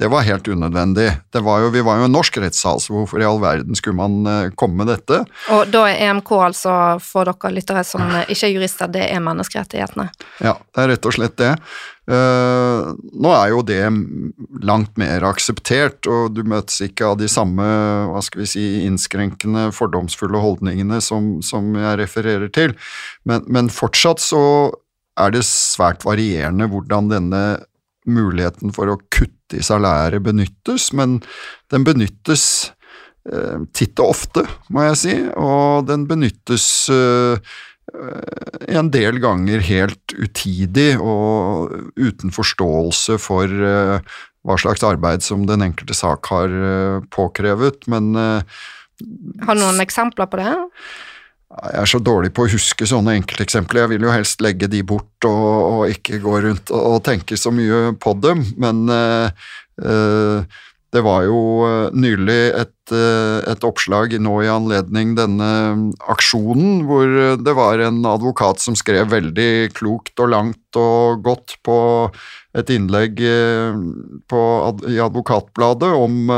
Det var helt unødvendig. Det var jo, vi var jo en norsk rettssal, så hvorfor i all verden skulle man eh, komme med dette? Og da er EMK altså, for dere lyttere som ikke er jurister, det er menneskerettighetene? Ja, det er rett og slett det. Uh, nå er jo det langt mer akseptert, og du møtes ikke av de samme hva skal vi si, innskrenkende, fordomsfulle holdningene som, som jeg refererer til, men, men, fortsatt så er det svært varierende hvordan denne muligheten for å kutte i salæret benyttes, men den benyttes uh, titt og ofte, må jeg si, og den benyttes Eh, en del ganger helt utidig og uten forståelse for eh, hva slags arbeid som den enkelte sak har eh, påkrevet, men Har du noen eksempler på det? Jeg er så dårlig på å huske sånne enkelteksempler. Jeg vil jo helst legge de bort og, og ikke gå rundt og, og, tenke så mye på dem, men uh, uh, det var jo eh, nylig et, eh, et, oppslag nå i anledning denne aksjonen, hvor det var en advokat som skrev veldig klokt og langt og godt på et innlegg eh, på, i Advokatbladet om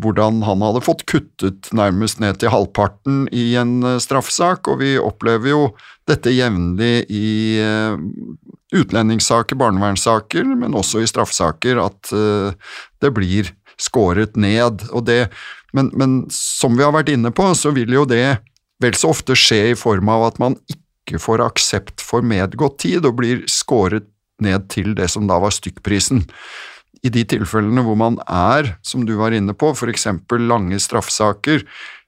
hvordan han hadde fått kuttet nærmest ned til halvparten i en straffesak, og vi opplever jo dette jevnlig i utlendingssaker, barnevernssaker, men også i straffesaker, at det blir skåret ned. Det, men, men, som vi har vært inne på, så vil jo det vel så ofte skje i form av at man ikke får aksept for medgått tid, og blir skåret ned til det som da var stykkprisen. I de tilfellene hvor man er, som du var inne på, f.eks. lange straffesaker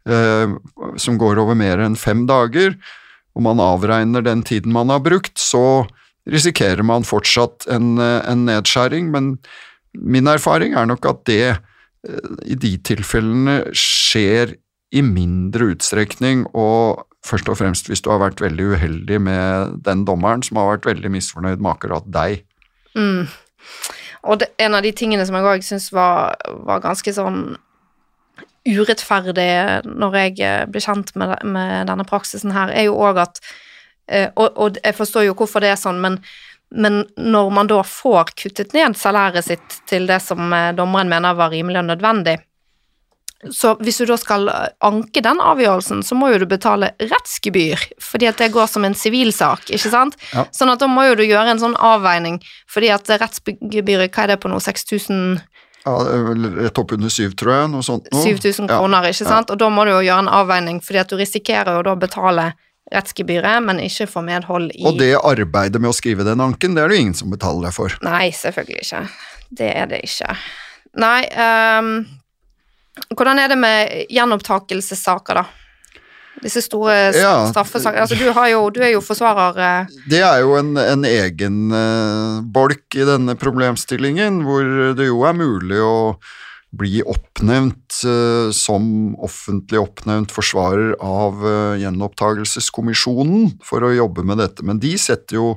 eh, som går over mer enn fem dager, og man avregner den tiden man har brukt, så risikerer man fortsatt en, eh, en nedskjæring, men Min erfaring er nok at det eh, i de tilfellene skjer i mindre utstrekning, og først og fremst hvis du har vært veldig uheldig med den dommeren som har vært veldig misfornøyd med akkurat deg. Mm. Og det, en av de tingene som jeg òg syns var, var, ganske sånn urettferdig når jeg eh, ble kjent med, med denne praksisen her, er jo òg at eh, og, og, jeg forstår jo hvorfor det er sånn, men men når man da får kuttet ned salæret sitt til det som eh, dommeren mener var rimelig og nødvendig, så hvis du da skal anke den avgjørelsen, så må jo du betale rettsgebyr, fordi at det går som en sivilsak, ikke sant? Ja. Sånn at da må jo du gjøre en sånn avveining, fordi at rettsgebyret, hva er det på nå, 6000 ja, Rett oppunder syv, tror jeg, noe sånt. 7000 kroner, ja. ikke sant? Og da må du jo gjøre en avveining, fordi at du risikerer jo da å betale rettsgebyret, men ikke få medhold i Og det arbeidet med å skrive den anken, det er det ingen som betaler deg for? Nei, selvfølgelig ikke. Det er det ikke. Nei um, Hvordan er det med gjenopptakelsessaker, da? Disse store ja, straffesakene altså, du, jo, du, er jo forsvarer uh... Det er jo en, en egen uh, bolk i denne problemstillingen, hvor det jo er mulig å bli oppnevnt uh, som offentlig oppnevnt forsvarer av uh, gjenopptakelseskommisjonen for å jobbe med dette, men de setter jo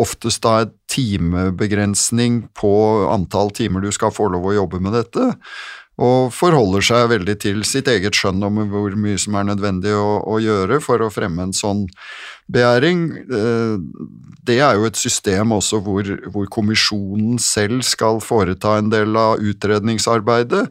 oftest da et timebegrensning på antall timer du skal få lov å jobbe med dette og forholder seg veldig til sitt eget skjønn om hvor mye som er nødvendig å, å gjøre for å fremme en sånn begjæring. Eh, det er jo et system også hvor, hvor, kommisjonen selv skal foreta en del av utredningsarbeidet.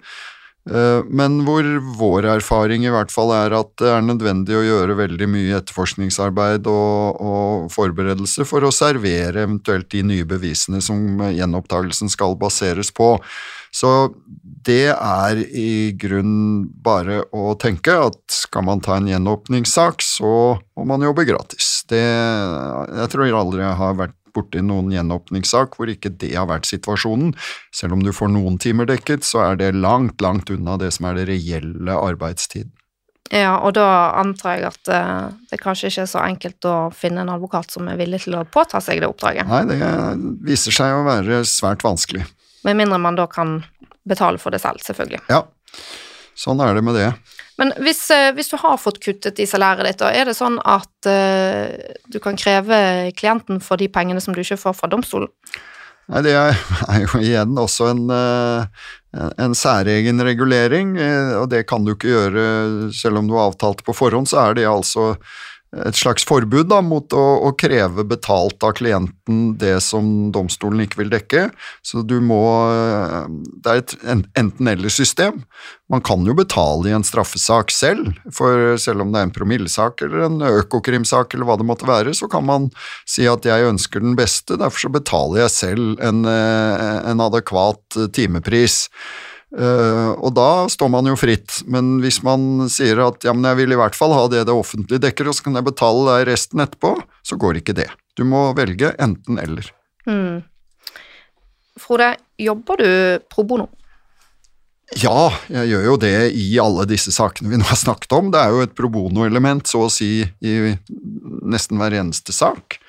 Eh, men hvor vår erfaring i hvert fall er at det er nødvendig å gjøre veldig mye etterforskningsarbeid og, og forberedelse for å servere eventuelt de nye bevisene som gjenopptakelsen skal baseres på. Så det er i grunn bare å tenke at skal man ta en gjenåpningssak, så må man jobbe gratis. Det, jeg tror aldri jeg har vært borti noen gjenåpningssak hvor ikke det har vært situasjonen. Selv om du får noen timer dekket, så er det langt, langt unna det som er det reelle arbeidstid. Ja, og da antar jeg at uh, det kanskje ikke er så enkelt å finne en advokat som er villig til å påta seg det oppdraget? Nei, det viser seg å være svært vanskelig. Med mindre man da kan betale for det selv, selvfølgelig. Ja, sånn er det med det. Men hvis, eh, hvis du har fått kuttet i salæret ditt, er det sånn at uh, du kan kreve klienten for de pengene som du ikke får fra domstolen? Nei, Det er, jo igjen også en, eh, en særegen regulering, og det kan du ikke gjøre selv om du har avtalt på forhånd. Så er det altså et slags forbud da, mot å, å, kreve betalt av klienten det som domstolen ikke vil dekke. Så du må Det er et enten-eller-system. Man kan jo betale i en straffesak selv, for selv om det er en promillesak eller en økokrimsak eller hva det måtte være, så kan man si at jeg ønsker den beste, derfor så betaler jeg selv en, en adekvat timepris. Uh, og da står man jo fritt, men hvis man sier at ja, men jeg vil i hvert fall ha det det offentlige dekker, og så kan jeg betale deg resten etterpå, så går ikke det. Du må velge enten-eller. Mm. Frode, jobber du pro bono? Ja, jeg gjør jo det i alle disse sakene vi nå har snakket om. Det er jo et pro bono-element, så å si, i nesten hver eneste sak.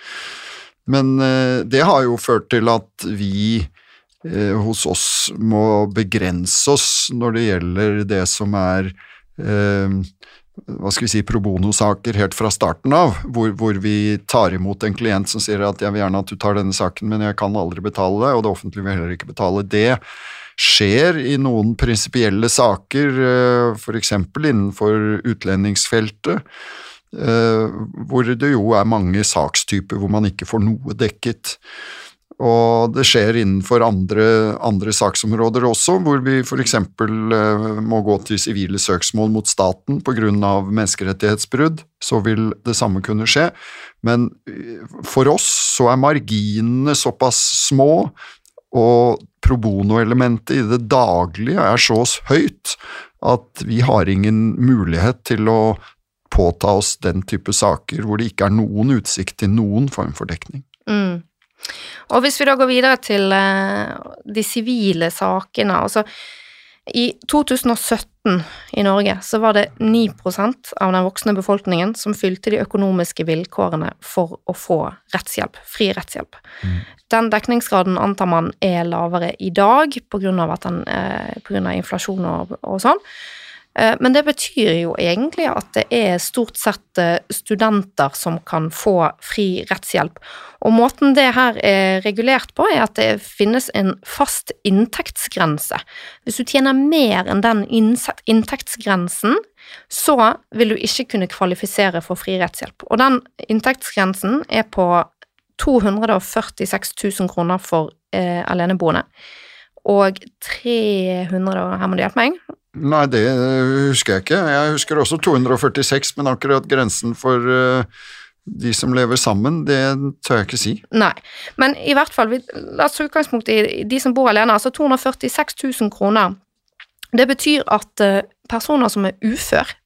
Men uh, det har jo ført til at vi Eh, hos oss må begrense oss når det gjelder det som er eh, hva skal vi si, pro bono-saker helt fra starten av, hvor, hvor, vi tar imot en klient som sier at jeg vil gjerne at du tar denne saken, men jeg kan aldri betale det, og det offentlige vil heller ikke betale det skjer i noen prinsipielle saker, eh, f.eks. innenfor utlendingsfeltet, hvor det jo er mange sakstyper hvor man ikke får noe dekket. Og det skjer innenfor andre, andre saksområder også, hvor vi f.eks. Eh, må gå til sivile søksmål mot staten pga. menneskerettighetsbrudd. Så vil det samme kunne skje. Men eh, for oss så er marginene såpass små, og pro bono-elementet i det daglige er så høyt at vi har ingen mulighet til å påta oss den type saker hvor det ikke er noen utsikt til noen form for dekning. Mm. Og hvis vi da går videre til eh, de sivile sakene, altså i 2017 i Norge så var det 9% av den voksne befolkningen som fylte de økonomiske vilkårene for å få rettshjelp, fri rettshjelp. Mm. Den dekningsgraden antar man er lavere i dag av, eh, på grunn av inflasjon og, og sånn. Eh, men det betyr jo egentlig at det er stort sett eh, studenter som kan få fri rettshjelp. Og måten det her er regulert på, er at det finnes en fast inntektsgrense. Hvis du tjener mer enn den inntektsgrensen, så vil du ikke kunne kvalifisere for fri rettshjelp. Og den inntektsgrensen er på 246 000 kroner for eh, aleneboende. Og 300 Her må du hjelpe meg. Nei, det husker jeg ikke. Jeg husker også 246, men akkurat grensen for uh, de som lever sammen, det tør jeg ikke si. Nei, men i hvert fall, la oss ta utgangspunkt i de som bor alene. Altså 246 000 kroner. Det betyr at uh, personer som er ufør,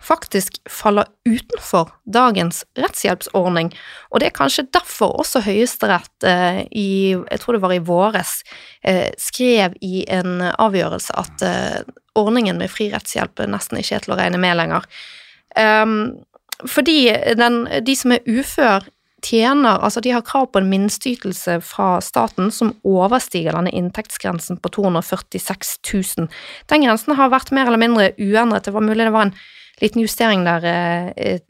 faktisk faller utenfor dagens rettshjelpsordning, og det er kanskje derfor også Høyesterett eh, i, jeg tror det var i våres, eh, skrev i en avgjørelse at eh, ordningen med fri rettshjelp nesten ikke er til å regne med lenger. Um, fordi den, de som er ufør, tjener Altså, de har krav på en minsteytelse fra staten som overstiger denne inntektsgrensen på 246 000. Den grensen har vært mer eller mindre uendret. Det var mulig det var en liten justering der eh,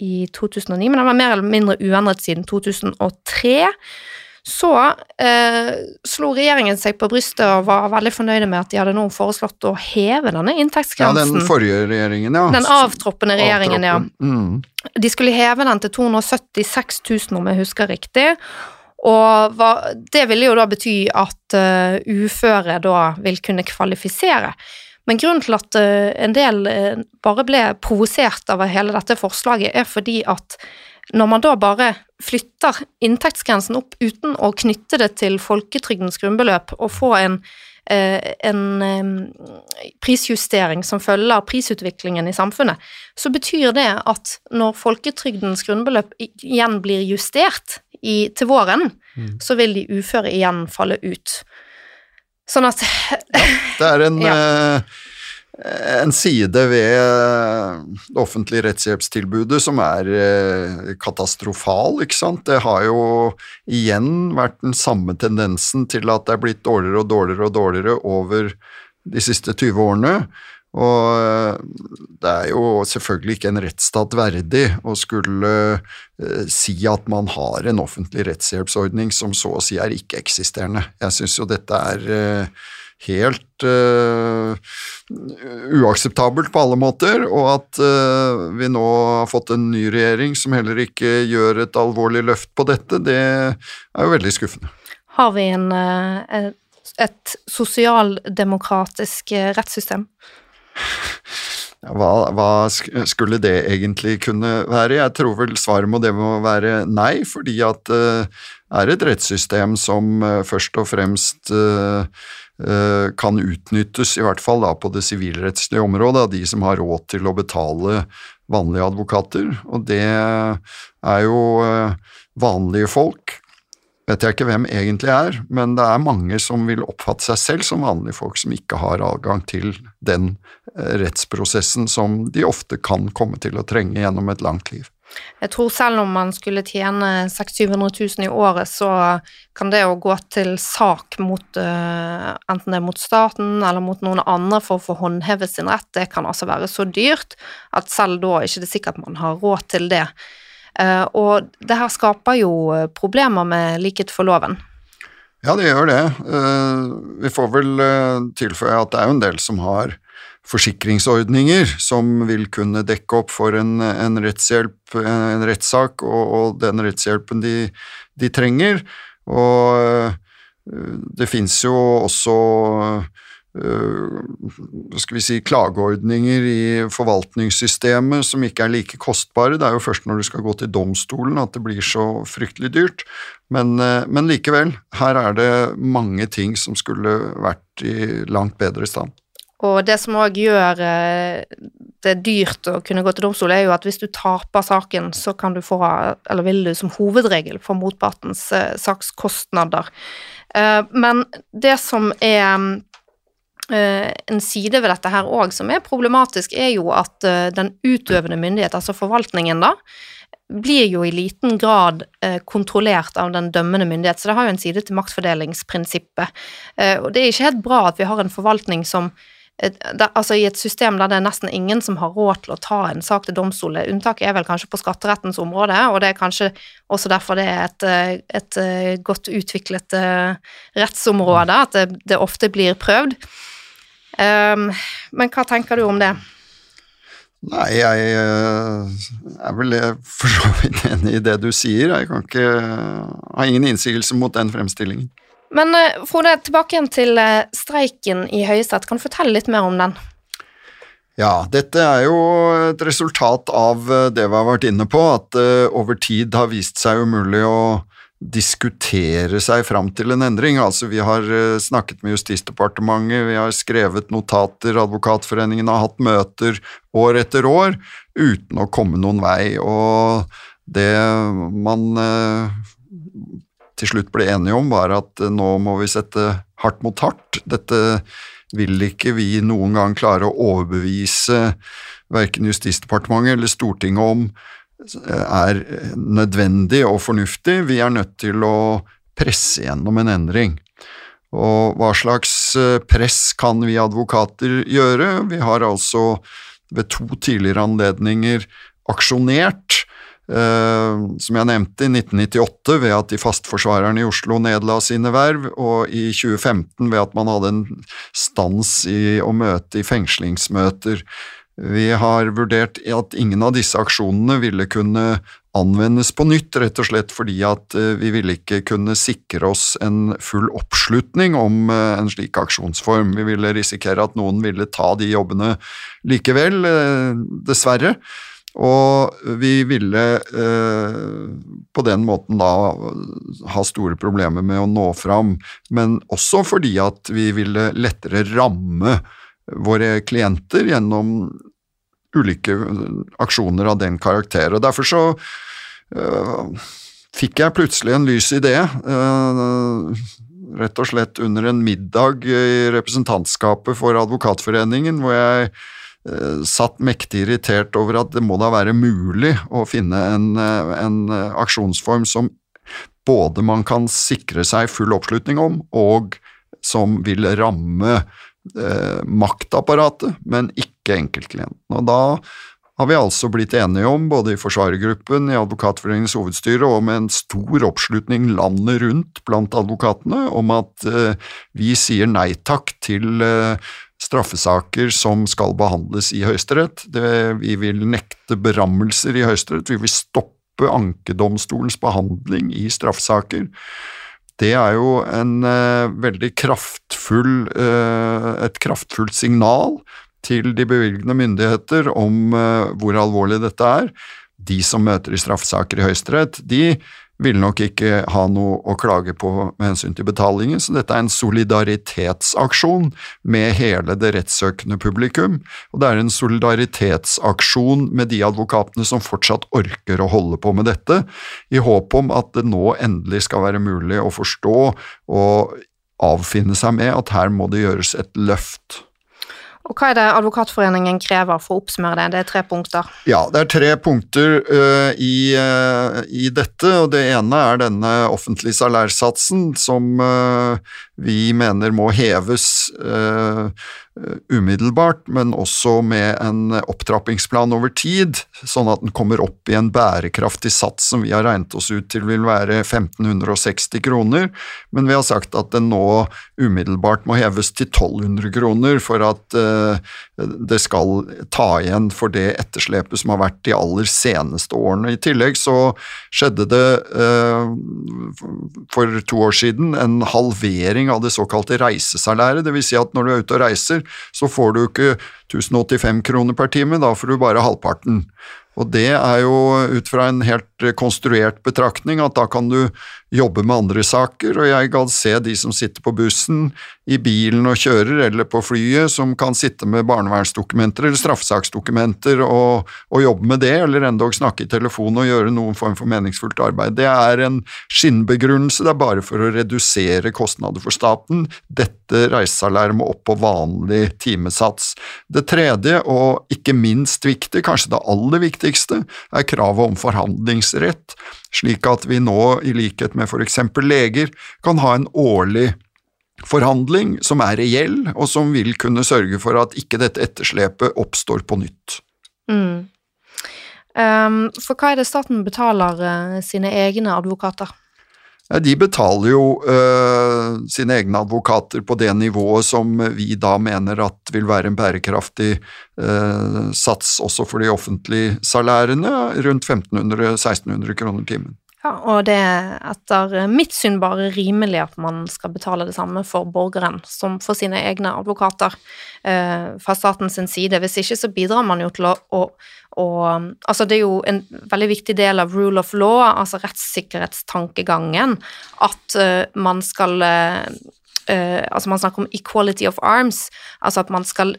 i 2009, men den var mer eller mindre uendret siden 2003. Så eh, slo regjeringen seg på brystet og var veldig fornøyde med at de hadde nå foreslått å heve denne inntektsgrensen. Ja, den forrige regjeringen, ja. Den avtroppende regjeringen, Avtroppen. ja. Mm. De skulle heve den til 276 000, om jeg husker riktig. Og hva, det ville jo da bety at uh, uføre da vil kunne kvalifisere. Men grunnen til at eh, en del eh, bare ble provosert av hele dette forslaget, er fordi at når man da bare flytter inntektsgrensen opp uten å knytte det til folketrygdens grunnbeløp og få en, eh, en prisjustering som følger prisutviklingen i samfunnet, så betyr det at når folketrygdens grunnbeløp igjen blir justert i, til våren, mm. så vil de uføre igjen falle ut. Sånn at ja, Det er en, <laughs> ja. uh, en side ved det offentlige rettshjelpstilbudet som er uh, katastrofal, ikke sant. Det har jo igjen vært den samme tendensen til at det er blitt dårligere og dårligere og dårligere over de siste 20 årene. Og eh, det er jo selvfølgelig ikke en rettsstat verdig å skulle eh, si at man har en offentlig rettshjelpsordning som så å si er ikke-eksisterende. Jeg syns jo dette er eh, helt uh, uakseptabelt på alle måter, og at uh, vi nå har fått en ny regjering som heller ikke gjør et alvorlig løft på dette, det er jo veldig skuffende. Har vi en, et sosialdemokratisk rettssystem? Hva, hva, skulle det egentlig kunne være? Jeg tror vel svaret må det må være nei, fordi at det er et rettssystem som først og fremst kan utnyttes, i hvert fall da på det sivilrettslige området, av de som har råd til å betale vanlige advokater, og det er jo vanlige folk vet jeg ikke hvem egentlig er, men det er mange som vil oppfatte seg selv som vanlige folk som ikke har adgang til den eh, rettsprosessen som de ofte kan komme til å trenge gjennom et langt liv. Jeg tror selv om man skulle tjene 600 000 i året, så kan det å gå til sak mot uh, enten det er mot staten eller mot noen andre for å få håndhevet sin rett, det kan altså være så dyrt at selv da er det ikke sikkert man har råd til det. Eh, og det her skaper jo eh, problemer med likhet for loven. Ja, det gjør det. Eh, vi får vel tilføye at det er jo en del som har forsikringsordninger som vil kunne dekke opp for en, en rettshjelp, en rettssak, og, og, den rettshjelpen de, de trenger. Og det fins jo også hva skal vi si, klageordninger i forvaltningssystemet som ikke er like kostbare. Det er jo først når du skal gå til domstolen at det blir så fryktelig dyrt. Men, øh, men likevel, her er det mange ting som skulle vært i langt bedre stand. Og det som òg gjør øh, det dyrt å kunne gå til domstol, er jo at hvis du taper saken, så kan du få, eller vil du som hovedregel få motpartens øh, sakskostnader. Men det som er Eh, en side ved dette her òg som er problematisk, er jo at eh, den utøvende myndighet, altså forvaltningen, da, blir jo i liten grad eh, kontrollert av den dømmende myndighet, så det har jo en side til maktfordelingsprinsippet. Og det er ikke helt bra at vi har en forvaltning som altså I et system der det er nesten ingen som har råd til å ta en sak til domstolen. Unntaket er vel kanskje på skatterettens område, og det er kanskje også derfor det er et, et godt utviklet rettsområde, at det, det ofte blir prøvd. Um, men hva tenker du om det? Nei, jeg eh, er vel for så vidt enig i det du sier. Jeg kan ikke ha ingen innsigelse mot den fremstillingen. Men eh, Frode, tilbake igjen til eh, streiken i Høyesterett. Kan du fortelle litt mer om den? Ja, dette er jo et resultat av det vi har vært inne på, at det over tid har vist seg umulig å diskutere seg fram til en endring. Altså, vi har eh, snakket med Justisdepartementet, vi har skrevet notater, Advokatforeningen har hatt møter år etter år uten å komme noen vei. Og det man eh, til slutt ble enige om, var at eh, nå må vi sette hardt mot hardt. Dette vil ikke vi noen gang klare å overbevise verken Justisdepartementet eller Stortinget om er nødvendig og fornuftig. Vi er nødt til å presse gjennom en endring. Og hva slags eh, press kan vi advokater gjøre? Vi har altså ved to tidligere anledninger aksjonert, eh, som jeg nevnte, i 1998 ved at de fastforsvarerne i Oslo nedla sine verv, og i 2015 ved at man hadde en stans i å møte i fengslingsmøter. Vi har vurdert at ingen av disse aksjonene ville kunne anvendes på nytt, rett og slett fordi at eh, vi ville ikke kunne sikre oss en full oppslutning om eh, en slik aksjonsform. Vi ville risikere at noen ville ta de jobbene likevel, eh, dessverre. Og vi ville på den måten da ha store problemer med å nå fram, men også fordi at vi ville lettere ramme våre klienter gjennom ulike aksjoner av den karakter. Og Derfor så uh, fikk jeg plutselig en lys idé, rett og slett under en middag i representantskapet for Advokatforeningen, hvor jeg satt mektig irritert over at det må da være mulig å finne en, en aksjonsform som både man kan sikre seg full oppslutning om, og som vil ramme eh, maktapparatet, men ikke enkeltklienten. Og da har vi altså blitt enige om, både i forsvarergruppen, i Advokatforeningens hovedstyre og med en stor oppslutning landet rundt blant advokatene, om at eh, vi sier nei takk til eh, straffesaker som skal behandles i Høyesterett. Vi vil nekte berammelser i Høyesterett, vi vil stoppe ankedomstolens behandling i straffesaker. Det er jo en uh, veldig kraftfull, uh, et kraftfullt signal til de bevilgende myndigheter om uh, hvor alvorlig dette er. De som møter i straffesaker i Høyesterett, de vil nok ikke ha noe å klage på med hensyn til betalingen, så dette er en solidaritetsaksjon med hele det rettssøkende publikum, og det er en solidaritetsaksjon med de advokatene som fortsatt orker å holde på med dette, i håp om at det nå endelig skal være mulig å forstå og avfinne seg med at her må det gjøres et løft. Og Hva er det Advokatforeningen krever, for å oppsummere det? Det er tre punkter. Ja, det er tre punkter uh, i, uh, i, dette. og Det ene er denne offentlige salærsatsen, som uh, vi mener må heves umiddelbart, men også med en opptrappingsplan over tid, sånn at den kommer opp i en bærekraftig sats som vi har regnet oss ut til vil være 1560 kroner, men vi har sagt at den nå umiddelbart må heves til 1200 kroner for at det skal ta igjen for det etterslepet som har vært de aller seneste årene. I tillegg så skjedde det eh, for to år siden en halvering av det såkalte reisesalæret. Dvs. Si at når du er ute og reiser, så får du ikke 1085 kroner per time, da får du bare halvparten. Og det er jo ut fra en helt konstruert betraktning at da kan du jobbe med andre saker, og jeg kan se de som sitter på bussen, i bilen og kjører, eller på flyet, som kan sitte med barnevernsdokumenter eller straffesaksdokumenter og, og jobbe med det, eller endog snakke i telefon og gjøre noen form for meningsfullt arbeid. Det er en skinnbegrunnelse, det er bare for å redusere kostnader for staten. Dette reisesalæret opp på vanlig timesats. Det tredje, og ikke minst viktig, kanskje det aller viktigste, er kravet om forhandlingsrett slik at vi nå, i likhet med for eksempel leger, kan ha en årlig forhandling som er reell, og som vil kunne sørge for at ikke dette etterslepet oppstår på nytt. Mm. Um, for hva er det staten betaler uh, sine egne advokater? De betaler jo uh, sine egne advokater på det nivået som vi da mener at vil være en bærekraftig uh, sats også for de offentlige salærene, rundt 1500-1600 kroner timen. Ja, og det er etter mitt syn bare rimelig at man skal betale det samme for borgeren som for sine egne advokater eh, fra statens side. Hvis ikke så bidrar man jo til å, å å, altså det er jo en veldig viktig del av rule of law, altså rettssikkerhetstankegangen, at eh, man skal uh, uh, altså Man snakker om equality of arms, altså at man skal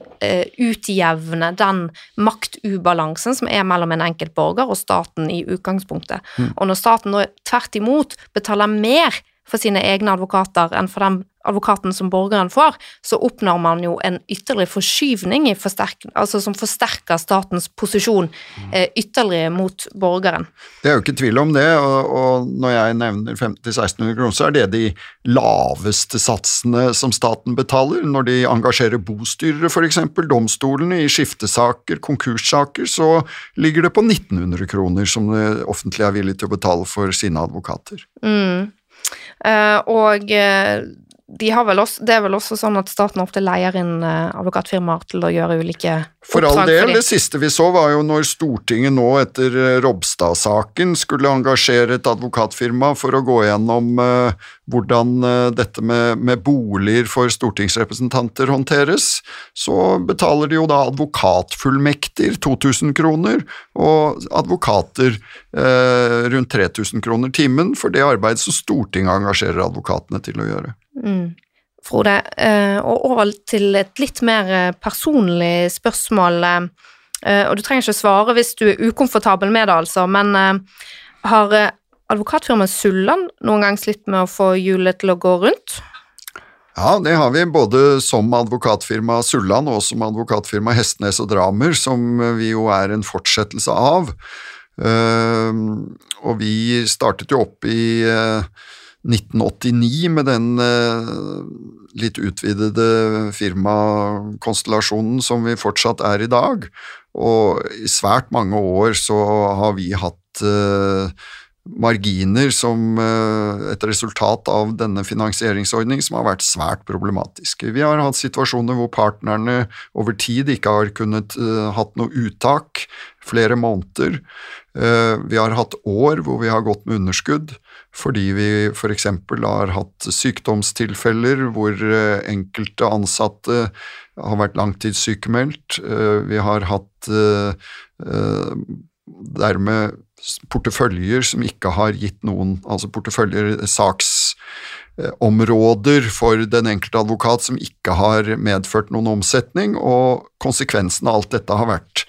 utjevne den maktubalansen som er mellom en enkelt borger og staten i utgangspunktet. Mm. Og når staten nå tvert imot betaler mer for sine egne advokater enn for den advokaten som borgeren får, så oppnår man jo en ytterligere forskyvning altså som forsterker statens posisjon eh, ytterligere mot borgeren. Det er jo ikke tvil om det, og, og når jeg nevner 50-1600 kroner, så er det de laveste satsene som staten betaler. Når de engasjerer bostyrere, f.eks., domstolene, i skiftesaker, konkurssaker, så ligger det på 1900 kroner som det offentlige er villig til å betale for sine advokater. Mm. Uh, og uh, de også, det er vel også sånn at staten ofte leier inn uh, advokatfirmaer til å gjøre ulike for all del, fordi... det siste vi så var jo når Stortinget nå etter uh, Robstad-saken skulle engasjere et advokatfirma for å gå gjennom uh, hvordan dette med, med, boliger for stortingsrepresentanter håndteres, så betaler de jo da advokatfullmekter 2000 kroner, og advokater rundt 3000 kroner timen for det arbeidet som Stortinget engasjerer advokatene til å gjøre. Mm. Frode, eh, og over til et litt mer eh, personlig spørsmål. Eh, og du trenger ikke svare hvis du er ukomfortabel med det, altså, men har advokatfirmaet Sulland noen gang slitt med å få hjulet til å gå rundt? Ja, det har vi, både som advokatfirma Sulland og som advokatfirma Hestnes og Dramer, som vi jo er en fortsettelse av. Og vi startet jo opp i 1989 med den eh, litt utvidede firmakonstellasjonen som vi fortsatt er i dag. Og i svært mange år så har vi hatt eh, marginer som et resultat av denne finansieringsordningen som har vært svært problematiske. Vi har hatt situasjoner hvor partnerne over tid ikke har kunnet hatt noe uttak flere måneder. Vi har hatt år hvor vi har gått med underskudd fordi vi f.eks. har hatt sykdomstilfeller hvor eh, enkelte ansatte har vært langtidssykemeldt. Eh, vi har hatt eh, dermed porteføljer som ikke har gitt noen Altså porteføljer, saksområder for den enkelte advokat som ikke har medført noen omsetning, og konsekvensen av alt dette har vært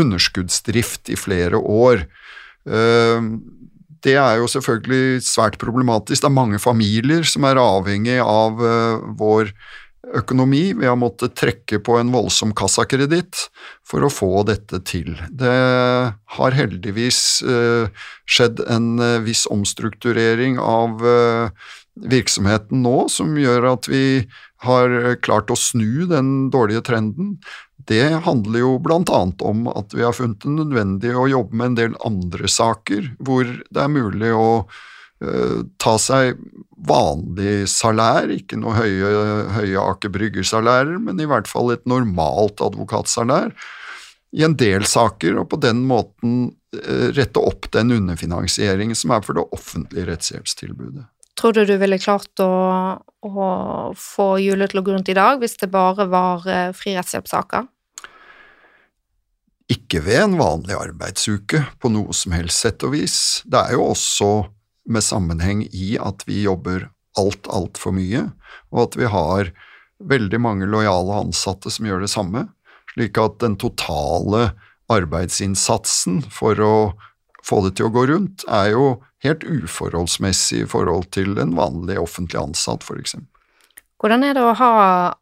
underskuddsdrift i flere år. Det er jo selvfølgelig svært problematisk. Det er mange familier som er avhengig av uh, vår økonomi. Vi har måttet trekke på en voldsom kassakreditt for å få dette til. Det har heldigvis uh, skjedd en uh, viss omstrukturering av virksomheten nå, som gjør at vi har klart å snu den dårlige trenden det handler jo annet om at vi har funnet det nødvendig å jobbe med en del andre saker hvor det er mulig å uh, ta seg vanlig salær, ikke noe høye, høye Aker Brygger-salærer, men i hvert fall et normalt advokatsalær i en del saker, og på den måten uh, rette opp den underfinansieringen som er for det offentlige rettshjelpstilbudet. Tror du du ville klart å, å få hjulet til å gå rundt i dag hvis det bare var uh, fri rettshjelpssaker? Ikke ved en vanlig arbeidsuke på noe som helst sett og vis. Det er jo også med sammenheng i at vi jobber alt, altfor mye, og at vi har veldig mange lojale ansatte som gjør det samme, slik at den totale arbeidsinnsatsen for å få det til å gå rundt er jo helt uforholdsmessig i forhold til en vanlig offentlig ansatt, eksempel. Hvordan er det å ha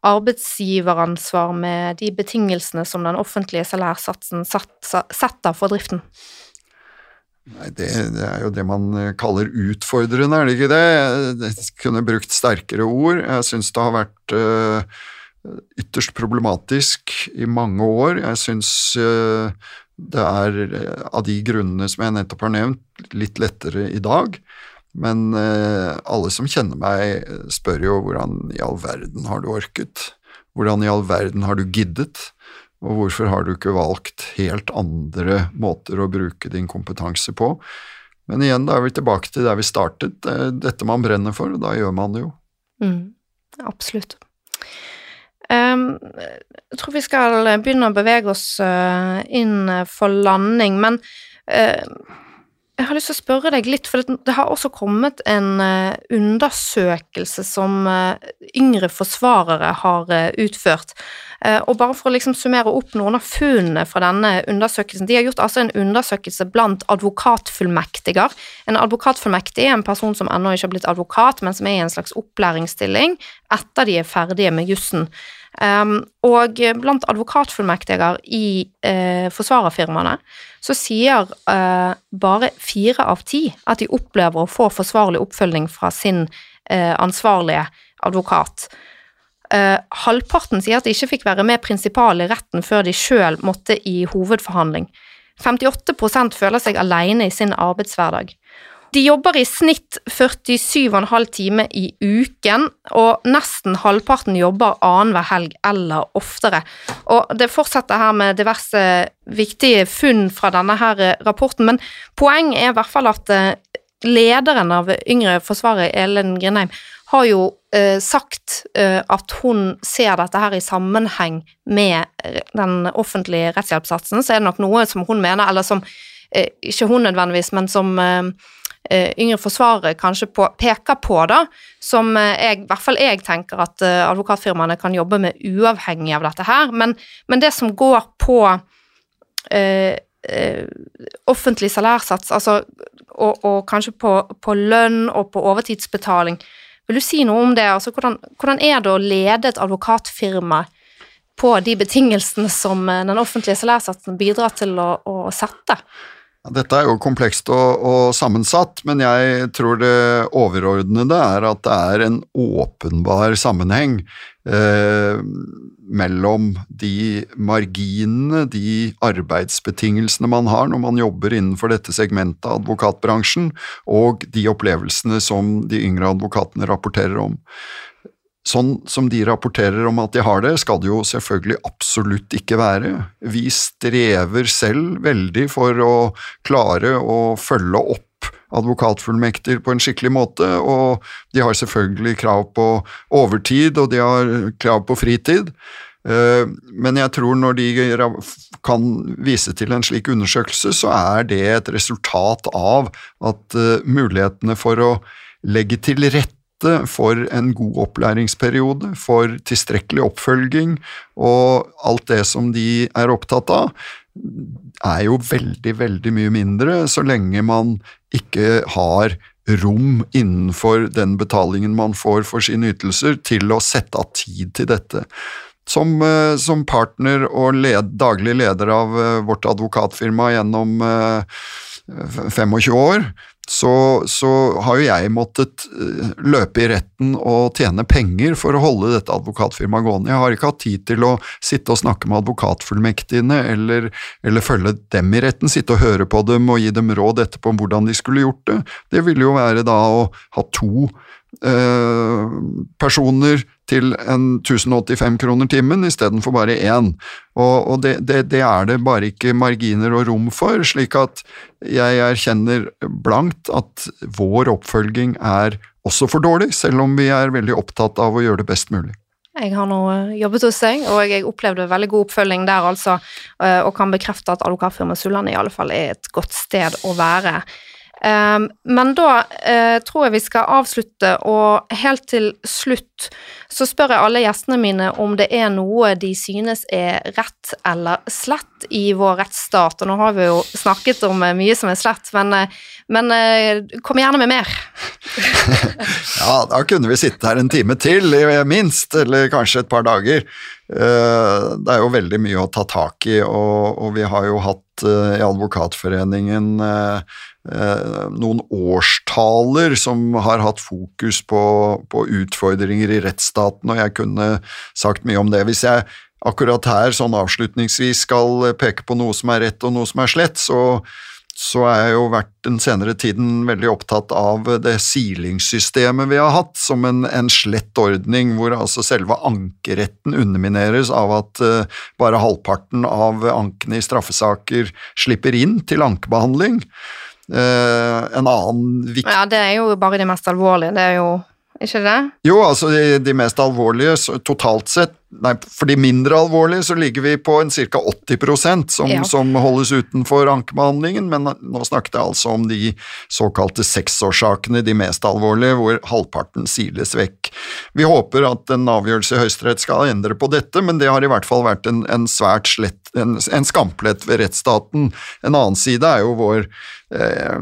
arbeidsgiveransvar med de betingelsene som den offentlige salærsatsen setter for driften? Nei, det, det, er jo det man kaller utfordrende, er det ikke det? Jeg kunne brukt sterkere ord. Jeg syns det har vært uh, ytterst problematisk i mange år. Jeg syns uh, det er, av de grunnene som jeg nettopp har nevnt, litt lettere i dag. Men eh, alle som kjenner meg, spør jo hvordan i all verden har du orket? Hvordan i all verden har du giddet? Og hvorfor har du ikke valgt helt andre måter å bruke din kompetanse på? Men igjen, da er vi tilbake til der vi startet. Det dette man brenner for, og da gjør man det jo. Mm, absolutt. Jeg tror vi skal begynne å bevege oss uh, inn for landing, men uh, jeg har lyst til å spørre deg litt, for det, har også kommet en undersøkelse som yngre forsvarere har utført. og bare for å liksom summere opp noen av funnene fra denne undersøkelsen De har gjort altså en undersøkelse blant advokatfullmektiger. En advokatfullmektig er en person som ennå ikke har blitt advokat, men som er i en slags opplæringsstilling etter de er ferdige med jussen. Um, og blant advokatfullmektiger i uh, forsvarerfirmaene så sier uh, bare fire av ti at de opplever å få forsvarlig oppfølging fra sin uh, ansvarlige advokat. halvparten sier at de ikke fikk være med prinsipal i retten før de sjøl måtte i hovedforhandling. 58% føler seg alene i sin arbeidshverdag. De jobber i snitt 47,5 timer i uken, og nesten halvparten jobber annenhver helg eller oftere. Og det fortsetter her med diverse viktige funn fra denne her rapporten, men poenget er i hvert fall at eh, lederen av Yngre Forsvaret, Elen Grindheim, har jo eh, sagt eh, at hun ser dette her i sammenheng med eh, den offentlige rettshjelpssatsen. Så er det nok noe som hun mener, eller som eh, ikke hun nødvendigvis, men som Eh, yngre forsvarere kanskje på, peker på, da, som eh, jeg, i hvert fall jeg tenker at uh, advokatfirmaene kan jobbe med uavhengig av dette her. Men, men det som går på uh, offentlig salærsats, altså, og, og kanskje på, på, lønn og på overtidsbetaling, vil du si noe om det? Altså, hvordan, hvordan er det å lede et advokatfirma på de betingelsene som den offentlige salærsatsen bidrar til å, å sette? Dette er jo komplekst og, og, sammensatt, men jeg tror det overordnede er at det er en åpenbar sammenheng eh, mellom de marginene, de arbeidsbetingelsene man har når man jobber innenfor dette segmentet av advokatbransjen, og de opplevelsene som de yngre advokatene rapporterer om. Sånn som de rapporterer om at de har det, skal det jo selvfølgelig absolutt ikke være. Vi strever selv veldig for å klare å følge opp advokatfullmekter på en skikkelig måte, og de har selvfølgelig krav på overtid, og de har krav på fritid. Eh, men jeg tror når de kan vise til en slik undersøkelse, så er det et resultat av at eh, mulighetene for å legge til rette rette for en god opplæringsperiode, for tilstrekkelig oppfølging og alt det som de er opptatt av, er jo veldig, veldig mye mindre så lenge man ikke har rom innenfor den betalingen man får for sine ytelser, til å sette av tid til dette. Som, eh, som partner og led, daglig leder av eh, vårt advokatfirma gjennom 25 eh, år, så, så, har jo jeg måttet eh, løpe i retten og tjene penger for å holde dette advokatfirmaet gående. Jeg har ikke hatt tid til å sitte og snakke med advokatfullmektigene eller, eller, følge dem i retten, sitte og høre på dem og gi dem råd etterpå om hvordan de skulle gjort det. Det ville jo være da å ha to eh, personer til en 1085 kroner timen istedenfor bare én. Og, og det, det, det, er det bare ikke marginer og rom for, slik at jeg erkjenner blankt at vår oppfølging er også for dårlig, selv om vi er veldig opptatt av å gjøre det best mulig. Jeg har nå jobbet hos deg, og jeg opplevde veldig god oppfølging der, altså, eh, og kan bekrefte at advokatfirmaet Sulland i alle fall er et godt sted å være. Um, men da uh, tror jeg vi skal avslutte, og helt til slutt så spør jeg alle gjestene mine om det er noe de synes er rett eller slett i vår rettsstat. Og nå har vi jo snakket om uh, mye som er slett, men, uh, men kom gjerne med mer. <laughs> <laughs> ja, da kunne vi sitte her en time til, minst, eller kanskje et par dager. Det er jo veldig mye å ta tak i, og, og vi har jo hatt i Advokatforeningen Eh, noen årstaler som har hatt fokus på, på, utfordringer i rettsstaten, og jeg kunne sagt mye om det. Hvis jeg akkurat her sånn avslutningsvis skal peke på noe som er rett og noe som er slett, så, så er jeg jo vært den senere tiden veldig opptatt av det silingssystemet vi har hatt, som en, en slett ordning hvor altså selve ankeretten undermineres av at uh, bare halvparten av ankene i straffesaker slipper inn til ankebehandling. Uh, en annen viktig Ja, det er jo bare det mest alvorlige. Det er jo ikke det? Jo, altså de, de mest alvorlige totalt sett Nei, for de mindre alvorlige så ligger vi på en ca. 80% som, ja. som holdes utenfor ankebehandlingen, men nå snakket jeg altså om de såkalte seksårsakene, de mest alvorlige, hvor halvparten siles vekk. Vi håper at en avgjørelse i Høyesterett skal endre på dette, men det har i hvert fall vært en, en svært slett, en, en skamplett ved rettsstaten. En annen side er jo vår Eh,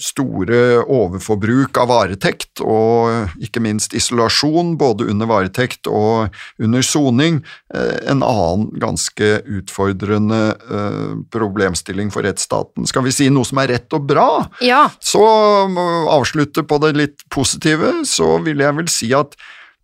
store overforbruk av varetekt, og ikke minst isolasjon, både under varetekt og under soning. Eh, en annen ganske utfordrende eh, problemstilling for rettsstaten. Skal vi si noe som er rett og bra, ja. så avslutte på det litt positive, så vil jeg vel si at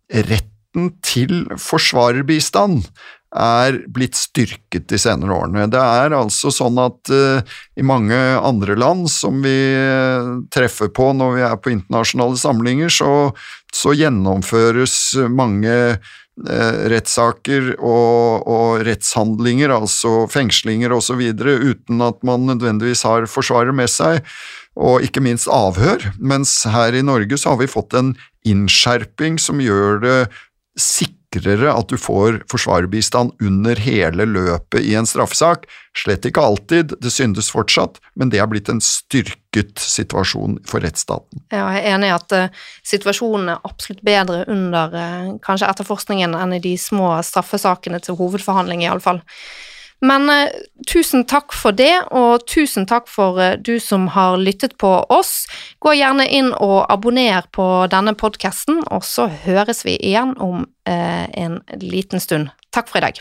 retten til forsvarerbistand er blitt styrket de senere årene. Det er altså sånn at uh, i mange andre land som vi uh, treffer på når vi er på internasjonale samlinger, så, så gjennomføres mange uh, rettssaker og, og, rettshandlinger, altså fengslinger osv., uten at man nødvendigvis har forsvarer med seg, og ikke minst avhør. Mens her i Norge så har vi fått en innskjerping som gjør det sikkert sikrere at du får forsvarerbistand under hele løpet i en straffesak. Slett ikke alltid, det syndes fortsatt, men det er blitt en styrket situasjon for rettsstaten. Ja, jeg er enig i at uh, situasjonen er absolutt bedre under uh, kanskje etterforskningen enn i de små straffesakene til hovedforhandling, iallfall. Men eh, tusen takk for det, og tusen takk for eh, du som har lyttet på oss. Gå gjerne inn og abonner på denne podkasten, og så høres vi igjen om eh, en liten stund. Takk for i dag.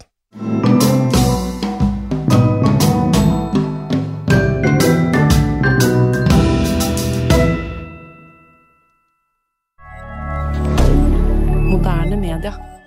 Moderne media.